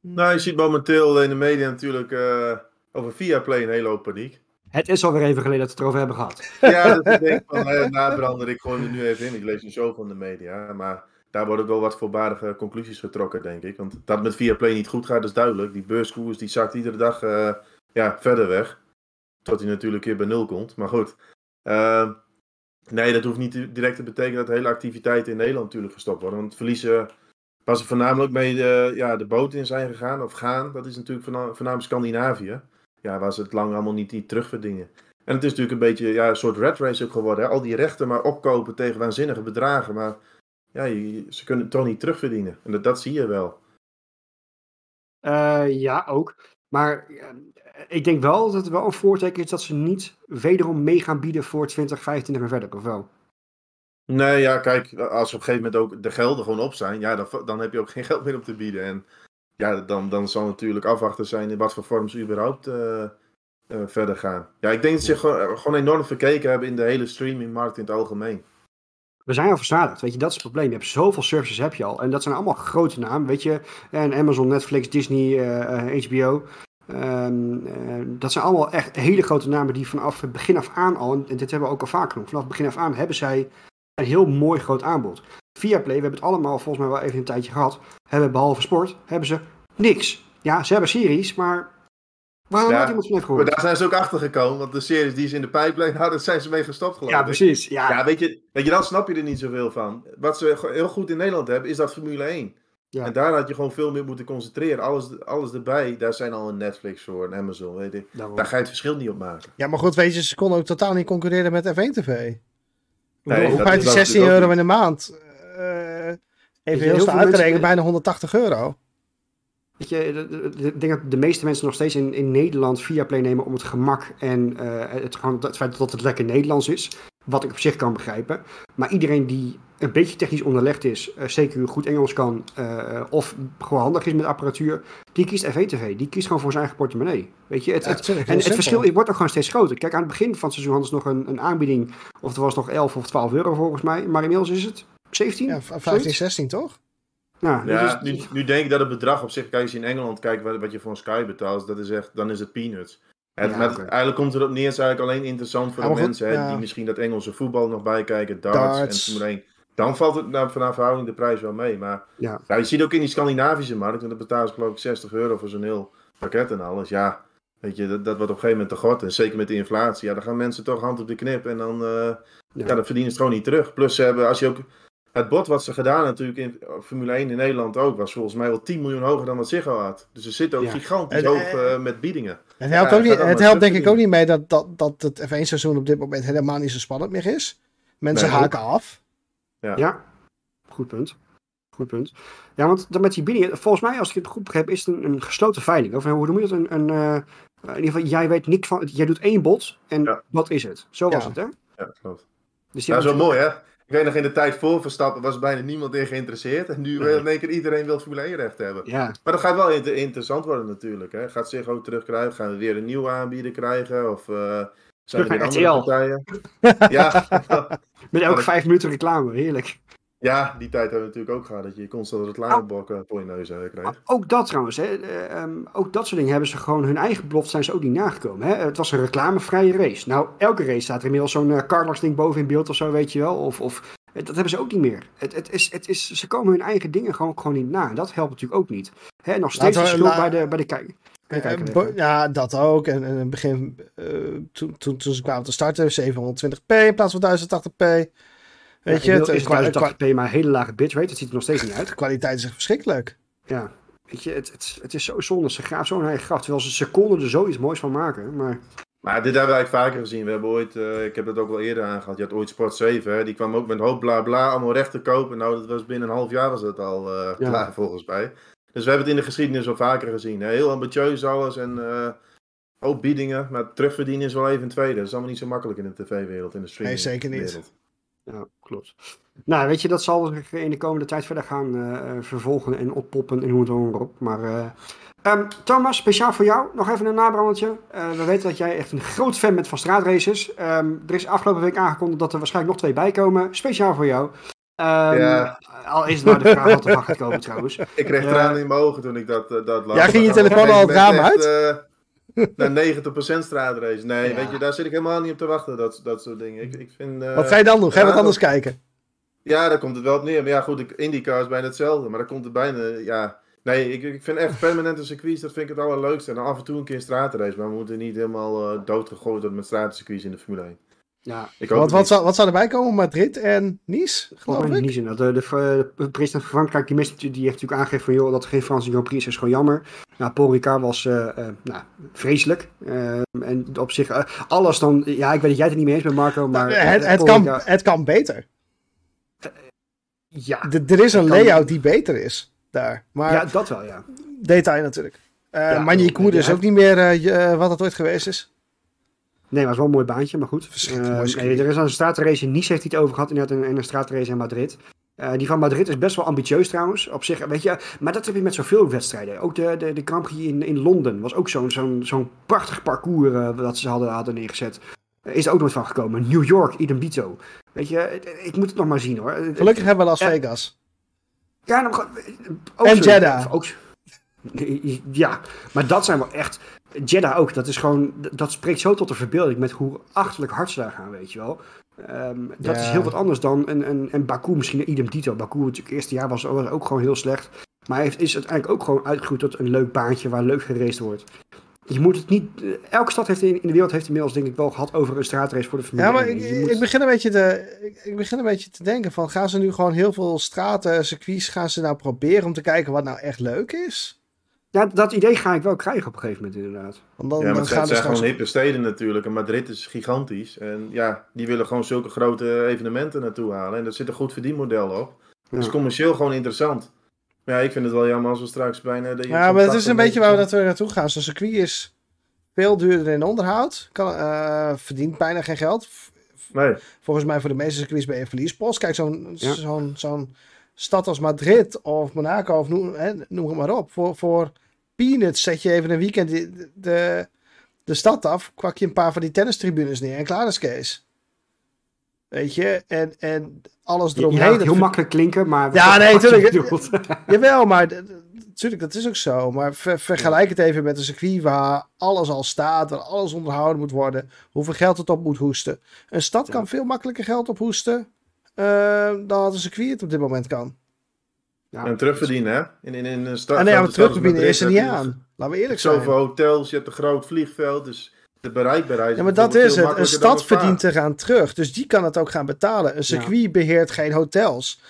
Nou, je ziet momenteel in de media natuurlijk eh, over Viaplay een hele hoop paniek. Het is alweer even geleden dat we het erover hebben gehad. *laughs* Ja, dat ik denk van eh, nabrander, ik gooi er nu even in. Ik lees niet zo van de media, maar daar worden wel wat voorbarige conclusies getrokken, denk ik. Want dat met Viaplay niet goed gaat, is duidelijk. Die beurskoers die zakt iedere dag eh, ja, verder weg. Tot hij natuurlijk weer bij nul komt. Maar goed. Eh, nee, dat hoeft niet direct te betekenen dat de hele activiteiten in Nederland natuurlijk gestopt worden. Want verliezen was er voornamelijk mee de, ja, de boten in zijn gegaan, of gaan. Dat is natuurlijk voorna- voornamelijk Scandinavië. Ja, waar ze het lang allemaal niet, niet terugverdienen. En het is natuurlijk een beetje ja, een soort red race ook geworden. Hè? Al die rechten maar opkopen tegen waanzinnige bedragen. Maar ja, je- ze kunnen het toch niet terugverdienen. En dat, dat zie je wel. Eh, ja, ook. Maar eh, ik denk wel dat het wel een voorteken is dat ze niet wederom mee gaan bieden voor 2025 en verder, of wel? Nee, ja, kijk, als op een gegeven moment ook de gelden gewoon op zijn, ja, dan, dan heb je ook geen geld meer om te bieden. En ja, dan, dan zal natuurlijk afwachten zijn in wat voor vorm ze überhaupt eh, eh, verder gaan. Ja, ik denk dat ze gewoon, gewoon enorm verkeken hebben in de hele streamingmarkt in het algemeen. We zijn al verzadigd, weet je, dat is het probleem. Je hebt zoveel services heb je al. En dat zijn allemaal grote namen, weet je. En Amazon, Netflix, Disney, eh, eh, HBO. Ehm, eh, dat zijn allemaal echt hele grote namen die vanaf het begin af aan al, en dit hebben we ook al vaak genoemd, vanaf het begin af aan hebben zij een heel mooi groot aanbod. Viaplay, we hebben het allemaal volgens mij wel even een tijdje gehad, hebben behalve sport, hebben ze niks. Ja, ze hebben series, maar waar had Ja, iemand van heeft Maar gehoord? daar zijn ze ook achter gekomen, want de series die ze in de pijplijn hadden, zijn ze mee gestopt geloof Ja, precies. Ja, Ja, weet je, weet je, dan snap je er niet zoveel van. Wat ze heel goed in Nederland hebben, is dat Formule 1. Ja. En daar had je gewoon veel meer moeten concentreren. Alles, alles erbij, daar zijn al een Netflix voor, een Amazon, weet je. daarom. Daar ga je het verschil niet op maken. Ja, maar goed, weet je, ze konden ook totaal niet concurreren met F1 TV. Nee, Hoe dat- gaat dat die is 16 natuurlijk euro in de maand? Eh, even heel heel veel snel uitgerekend, mensen- bijna 180 euro. Weet je, ik denk dat de meeste mensen nog steeds in, in Nederland Viaplay nemen om het gemak en eh, het, gewoon, het feit dat het lekker Nederlands is. Wat ik op zich kan begrijpen. Maar iedereen die een beetje technisch onderlegd is, eh, zeker goed Engels kan, eh, of gewoon handig is met apparatuur, die kiest F1-TV. Die kiest gewoon voor zijn eigen portemonnee. Weet je, het, Ja, het, en het simpel. verschil wordt ook gewoon steeds groter. Kijk, aan het begin van het seizoen hadden ze nog een, een aanbieding, of er was nog 11 of 12 euro volgens mij. Maar inmiddels is het 17? Ja, 15, 16 toch? Ja, dus Ja, het nu, is- nu denk ik dat het bedrag op zich, kijk als je in Engeland kijkt wat, wat je voor een Sky betaalt, dat is echt, dan is het peanuts. Het, Ja, met. Eigenlijk komt het erop neer, het is eigenlijk alleen interessant voor Ja, de goed, mensen hè, ja. die misschien dat Engelse voetbal nog bijkijken, darts, Darts. en Formule 1. Dan valt het nou, vanaf verhouding de prijs wel mee. Maar Ja. ja, je ziet ook in die Scandinavische markt, en dat ze geloof ik 60 euro voor zo'n heel pakket en alles. Ja, weet je, dat, dat wordt op een gegeven moment te god. En zeker met de inflatie, ja, dan gaan mensen toch hand op de knip en dan, eh, ja. dan verdienen ze het gewoon niet terug. Plus ze hebben, als je ook het bod wat ze gedaan natuurlijk in Formule 1 in Nederland ook, was volgens mij wel 10 miljoen hoger dan wat Ziggo had. Dus ze zitten ook Ja. gigantisch En, hoog eh, eh, met biedingen. Het helpt, Ja, ook niet, het helpt denk ik ook niet mee dat, dat, dat het F1-seizoen op dit moment helemaal niet zo spannend meer is. Mensen Nee, haken af. Ja, goed punt. Goed punt. Ja, want dan met die biedingen, volgens mij, als ik het goed begrijp, is het een, een gesloten veiling. Of hoe noem je dat? Een, een, eh, in ieder geval, jij weet niks van, jij doet één bod en Ja. dat is het. Zo was Ja. het, hè? Ja, klopt. Dus Dat is wel hebben mooi, hè? Ik weet nog in de tijd voor Verstappen was bijna niemand in geïnteresseerd. En nu wil in één keer iedereen wil Formule 1 recht hebben. Ja. Maar dat gaat wel inter- interessant worden natuurlijk. Hè. Gaat zich ook terugkrijgen? Gaan we weer een nieuwe aanbieder krijgen? Of eh, zijn er weer andere partijen? *laughs* ja. Met elke *laughs* vijf minuten reclame, heerlijk. Ja, die tijd hebben we natuurlijk ook gehad. Dat je constant reclameblokken voor je neus eh, kreeg. Ook dat trouwens, hè, eh, ehm, ook dat soort dingen hebben ze gewoon hun eigen belofte zijn ze ook niet nagekomen. Hè? Het was een reclamevrije race. Nou, elke race staat er inmiddels zo'n uh, Carlos ding boven in beeld of zo, weet je wel. Of, of, eh, dat hebben ze ook niet meer. Het, het is, het is, ze komen hun eigen dingen gewoon, gewoon niet na. En dat helpt natuurlijk ook niet. Hè, nog steeds we- schuld bij de, bij de kijker. Eh, ja, dat ook. En, in het begin, eh, toen, toen, toen ze kwamen te starten, 720p in plaats van 1080p. Weet je, het, is kwa- het kwa- 1080p maar een hele lage bitrate. Dat ziet er nog steeds niet uit. de kwaliteit is echt verschrikkelijk. Ja, weet je, het, het, het is zo zonde. Ze graven zo'n eigen graf. Terwijl ze seconden er zoiets moois van maken. Maar Maar dit hebben we eigenlijk vaker gezien. We hebben ooit, eh, ik heb dat ook wel eerder aangehad. Je had ooit Sport 7, hè? die kwam ook met een hoop bla bla, allemaal recht te kopen. Nou, dat was binnen een half jaar was dat al eh, Ja. klaar volgens mij. Dus we hebben het in de geschiedenis al vaker gezien. Hè? Heel ambitieus alles en eh ook biedingen. Maar terugverdienen is wel even een tweede. Dat is allemaal niet zo makkelijk in de tv-wereld, in de streaming. zeker niet. Ja, klopt. Nou, weet je, dat zal zich in de komende tijd verder gaan eh, eh, vervolgen en oppoppen en hoe het dan op. Maar eh, ehm, Thomas, speciaal voor jou nog even een nabrandetje. Eh, we weten dat jij echt een groot fan bent van straatraces. Ehm, er is afgelopen week aangekondigd dat er waarschijnlijk nog twee bij komen. Speciaal voor jou. Ehm, Ja. Al is het maar de vraag wat er van gaat komen trouwens. *laughs* Ik kreeg tranen in mijn ogen toen ik dat, dat las. Ja, ging je telefoon al het raam eh, naar 90% straatrace. Nee, Ja. weet je, daar zit ik helemaal niet op te wachten, dat, dat soort dingen. Ik, ik vind, eh, Wat ga je dan doen? Ga je wat anders kijken? Ja, daar komt het wel op neer. Maar ja, goed, IndyCar is bijna hetzelfde. Maar daar komt het bijna, ja... Nee, ik, ik vind echt permanente circuits, dat vind ik het allerleukste. En af en toe een keer een straatrace. Maar we moeten niet helemaal eh, doodgegooid worden met straatcircuits in de Formule 1. Ja, Ik Wat, wat, zou, wat zou erbij komen? Madrid en Nice, geloof mij ik? zin. Dat de, de, de president van Frankrijk, die, mist- die heeft natuurlijk aangegeven van joh, dat er geen Franse Grand Prix is, is gewoon jammer. Nou, Paul Ricard was eh, eh, nou, vreselijk. Eh, en op zich, eh, alles dan, ja, ik weet dat jij het er niet mee eens bent Marco, maar... Nou, het, eh, het, kan, Ricard- het kan beter. ja, er is een kan- layout die beter is daar. Maar ja, dat wel, ja. detail natuurlijk. Uh, Ja, is ook niet meer eh, eh, wat het ooit geweest is. Nee, maar het was wel een mooi baantje, maar goed. Verschrikkelijk Eh, mooi nee, er is een straatrace in Nice heeft hij het over gehad, inderdaad, en en een straatrace in Madrid. Eh, die van Madrid is best wel ambitieus trouwens, op zich, weet je. Maar dat heb je met zoveel wedstrijden. Ook de, de, de Grand Prix in, in Londen was ook zo'n zo'n zo'n prachtig parcours eh, dat ze hadden, hadden neergezet. Eh, is er ook nooit van gekomen. New York, idem dito. Weet je, ik moet het nog maar zien hoor. Gelukkig hebben we Las. Vegas. Ja, nou, ook En zo- Jeddah. Ook, *laughs* ja, maar dat zijn wel echt. Jeddah ook, dat is gewoon. Dat spreekt zo tot de verbeelding met hoe achterlijk hard ze daar gaan, weet je wel. Ehm, dat Ja. is heel wat anders dan. En, en, en Baku misschien idem dito. Baku, natuurlijk, het eerste jaar was, ook gewoon heel slecht. Maar heeft, is uiteindelijk ook gewoon uitgegroeid tot een leuk baantje waar leuk geraced wordt. Je moet het niet. eh, Elke stad heeft in, in de wereld heeft inmiddels denk ik wel gehad over een straatrace voor de familie. Ja, maar ik, ik, begin een beetje te, ik, ik begin een beetje te denken van... gaan ze nu gewoon heel veel straten, circuits... gaan ze nou proberen om te kijken wat nou echt leuk is? Ja, dat idee ga ik wel krijgen op een gegeven moment inderdaad. Want dan, Ja, maar dan het gaan zijn, gewoon hippe steden natuurlijk. En Madrid is gigantisch. En ja, die willen gewoon zulke grote evenementen naartoe halen. En daar zit een goed verdienmodel op. Dat is Ja. commercieel gewoon interessant. Maar ja, ik vind het wel jammer als we straks bijna... dat je Ja, maar het is 80 een beetje waar we mensen- dat we naartoe gaan. Zo'n circuit is veel duurder in onderhoud. Kan, eh, verdient bijna geen geld. Nee, Volgens mij voor de meeste circuits ben je een verliespost. Kijk, zo'n Ja. zo'n zo'n stad als Madrid of Monaco of noem, hè, noem het maar op. Voor, voor peanuts zet je even een weekend de, de, de stad af. Kwak je een paar van die tennistribunes neer en klaar is Kees. Weet je, en, en alles eromheen. dat heel makkelijk klinken, maar... Ja, *laughs* nee, wat je tuurlijk. bedoelt. *laughs* Jawel, maar natuurlijk, dat is ook zo. Maar ver- vergelijk het even met een circuit waar alles al staat, waar alles onderhouden moet worden, hoeveel geld het op moet hoesten. Een stad Ja. kan veel makkelijker geld ophoesten eh, dan een circuit het op dit moment kan. Ja. en terugverdienen hè. In, in, in een stad... en nee, maar stad als terugverdienen is er niet aan. Laten we eerlijk zijn. Zoveel hotels, je hebt een groot vliegveld. Dus de bereikbaarheid Ja, maar dat is het. Een stad verdient eraan terug. Dus die kan het ook gaan betalen. Een circuit beheert geen hotels.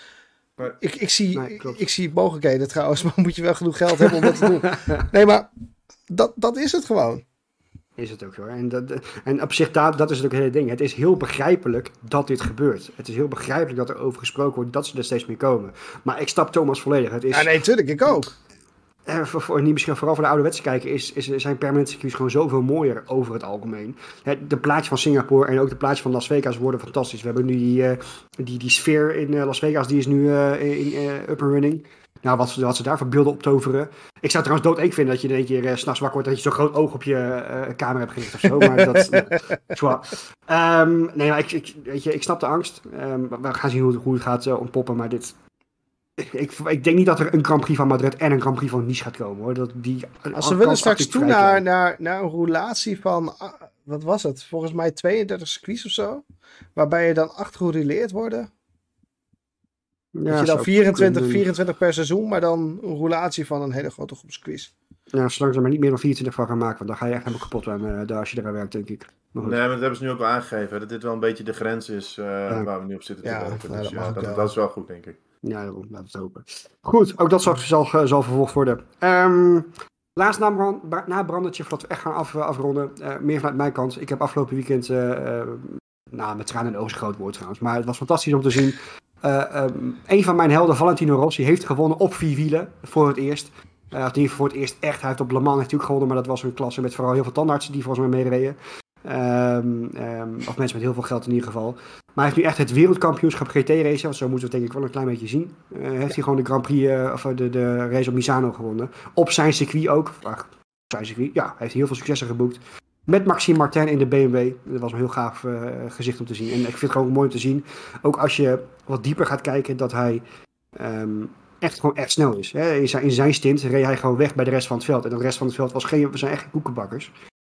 Nee. Ik, ik, zie, Nee, ik zie mogelijkheden trouwens, *laughs* maar moet je wel genoeg geld hebben om dat te doen. *laughs* Nee, maar dat, dat is het gewoon. Is het ook hoor. En, dat, en op zich, dat, dat is het ook het hele ding. Het is heel begrijpelijk dat dit gebeurt. Het is heel begrijpelijk dat er over gesproken wordt dat ze er steeds meer komen. Maar ik stap Thomas volledig. Het is, Ja, nee, tuurlijk, ik ook. eh, voor, voor, niet misschien vooral voor de ouderwetse kijker, is, is, zijn permanente circuits gewoon zoveel mooier over het algemeen. de plaatjes van Singapore en ook de plaatjes van Las Vegas worden fantastisch. We hebben nu die, uh, die, die sfeer in uh, Las Vegas, die is nu in up and running. Nou, wat, wat ze daar voor beelden optoveren. Ik zou trouwens dood vinden dat je in één keer uh, s'nachts wakker wordt dat je zo'n groot oog op je uh, kamer hebt gericht of zo. Maar dat. um, *laughs* nee, maar ik, ik, weet je, ik snap de angst. Um, we gaan zien hoe het, hoe het gaat uh, ontpoppen. Maar dit, ik, ik, denk niet dat er een Grand Prix van Madrid en een Grand Prix van Nice gaat komen hoor. Dat die, Als ze willen straks toe naar, naar, naar een roulatie van, ah, wat was het? Volgens mij 32 circuits of zo. Waarbij je dan acht gerouleerd worden. Ja, dat je dan 24, 24 per seizoen, maar dan een roulatie van een hele grote groep circuits. Ja, zolang ze maar niet meer dan 24 van gaan maken, want dan ga je echt helemaal kapot aan uh, daar als je eraan werkt, denk ik. Maar nee, maar dat hebben ze nu ook wel aangegeven, dat dit wel een beetje de grens is uh, ja. waar we nu op zitten te ja, werken. Dus dat, ja, dat, dat, is wel goed, denk ik. Ja, daarom. Laten we het hopen. Goed, ook dat zal, zal, eh, zal vervolgd worden. Um, laatst na, brand, na brandertje, voordat we echt gaan af, afronden, uh, meer vanuit mijn kant. Ik heb afgelopen weekend, uh, nou, met tranen in de ogen groot woord trouwens, maar het was fantastisch om te zien. Um, een van mijn helden, Valentino Rossi, heeft gewonnen op vier wielen voor het eerst. Uh, in ieder geval voor het eerst echt. Hij heeft op Le Mans natuurlijk gewonnen, maar dat was een klasse met vooral heel veel tandartsen die volgens mij meereden. Um, um, of mensen met heel veel geld in ieder geval. Maar hij heeft nu echt het wereldkampioenschap GT-race, want zo moeten we het denk ik wel een klein beetje zien. Uh, heeft hij gewoon de Grand Prix, uh, of de, de race op Misano gewonnen. Op zijn circuit ook. Ach, zijn circuit, ja, hij heeft heel veel successen geboekt. Met Maxime Martin in de BMW. Dat was een heel gaaf uh, gezicht om te zien. En ik vind het gewoon mooi om te zien. Ook als je wat dieper gaat kijken, dat hij um, echt gewoon echt snel is. Hè. In, zijn, in zijn stint reed hij gewoon weg bij de rest van het veld. En de rest van het veld was geen, we zijn echt koekenbakkers.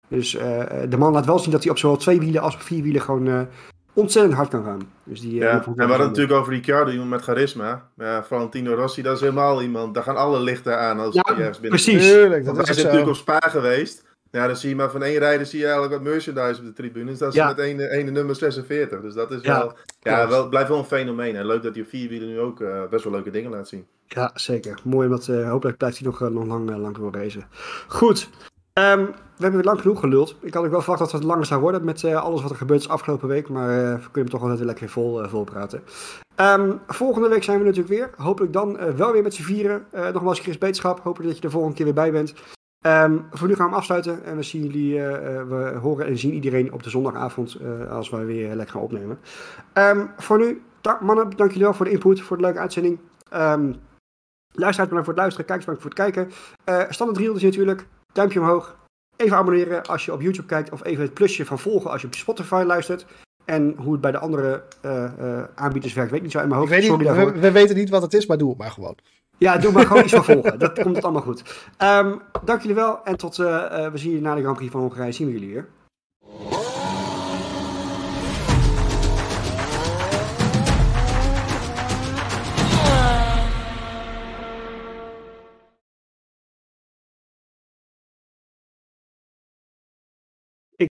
Dus uh, de man laat wel zien dat hij op zowel twee wielen als op vier wielen gewoon uh, ontzettend hard kan gaan. Dus die, ja, en we hadden het natuurlijk over Ricciardo, iemand met charisma. Ja, Valentino Rossi, dat is helemaal iemand. Daar gaan alle lichten aan als ja, hij ergens binnen Precies. Tuurlijk, dat is, is natuurlijk op Spa geweest. Ja, dan zie je maar van één rijder zie je eigenlijk wat merchandise op de tribune. Dus dat is ja. met ene, ene nummer 46. Dus dat is wel, ja, wel, blijft wel een fenomeen. En leuk dat hij op vier wielen nu ook uh, best wel leuke dingen laat zien. Ja, zeker. Mooi, want uh, hopelijk blijft hij nog, uh, nog lang, lang door racen. Goed. Um, we hebben weer lang genoeg geluld. Ik had ook wel verwacht dat het langer zou worden met alles wat er gebeurd is afgelopen week. Maar we kunnen toch wel net lekker vol, vol praten. Um, volgende week zijn we natuurlijk weer. Hopelijk dan wel weer met z'n vieren. nogmaals, Chris Beetschap. Hopelijk dat je de volgende keer weer bij bent. Um, voor nu gaan we afsluiten en we zien jullie, uh, we horen en zien iedereen op de zondagavond uh, als we weer lekker gaan opnemen. Um, voor nu, mannen, dank jullie wel voor de input, voor de leuke uitzending. Um, luisteraars bedankt voor het luisteren, kijkers bedankt voor het kijken. Uh, standaard is natuurlijk, duimpje omhoog. Even abonneren als je op YouTube kijkt of even het plusje van volgen als je op Spotify luistert. En hoe het bij de andere aanbieders werkt, weet ik niet zo in mijn hoofd. Ik weet niet, we, we, weten niet wat het is, maar doe het maar gewoon. Ja, doe maar gewoon iets van volgen. Dat komt het allemaal goed. Um, dank jullie wel en tot uh, uh, we zien jullie na de Grand Prix van Hongarije. Zien we jullie weer.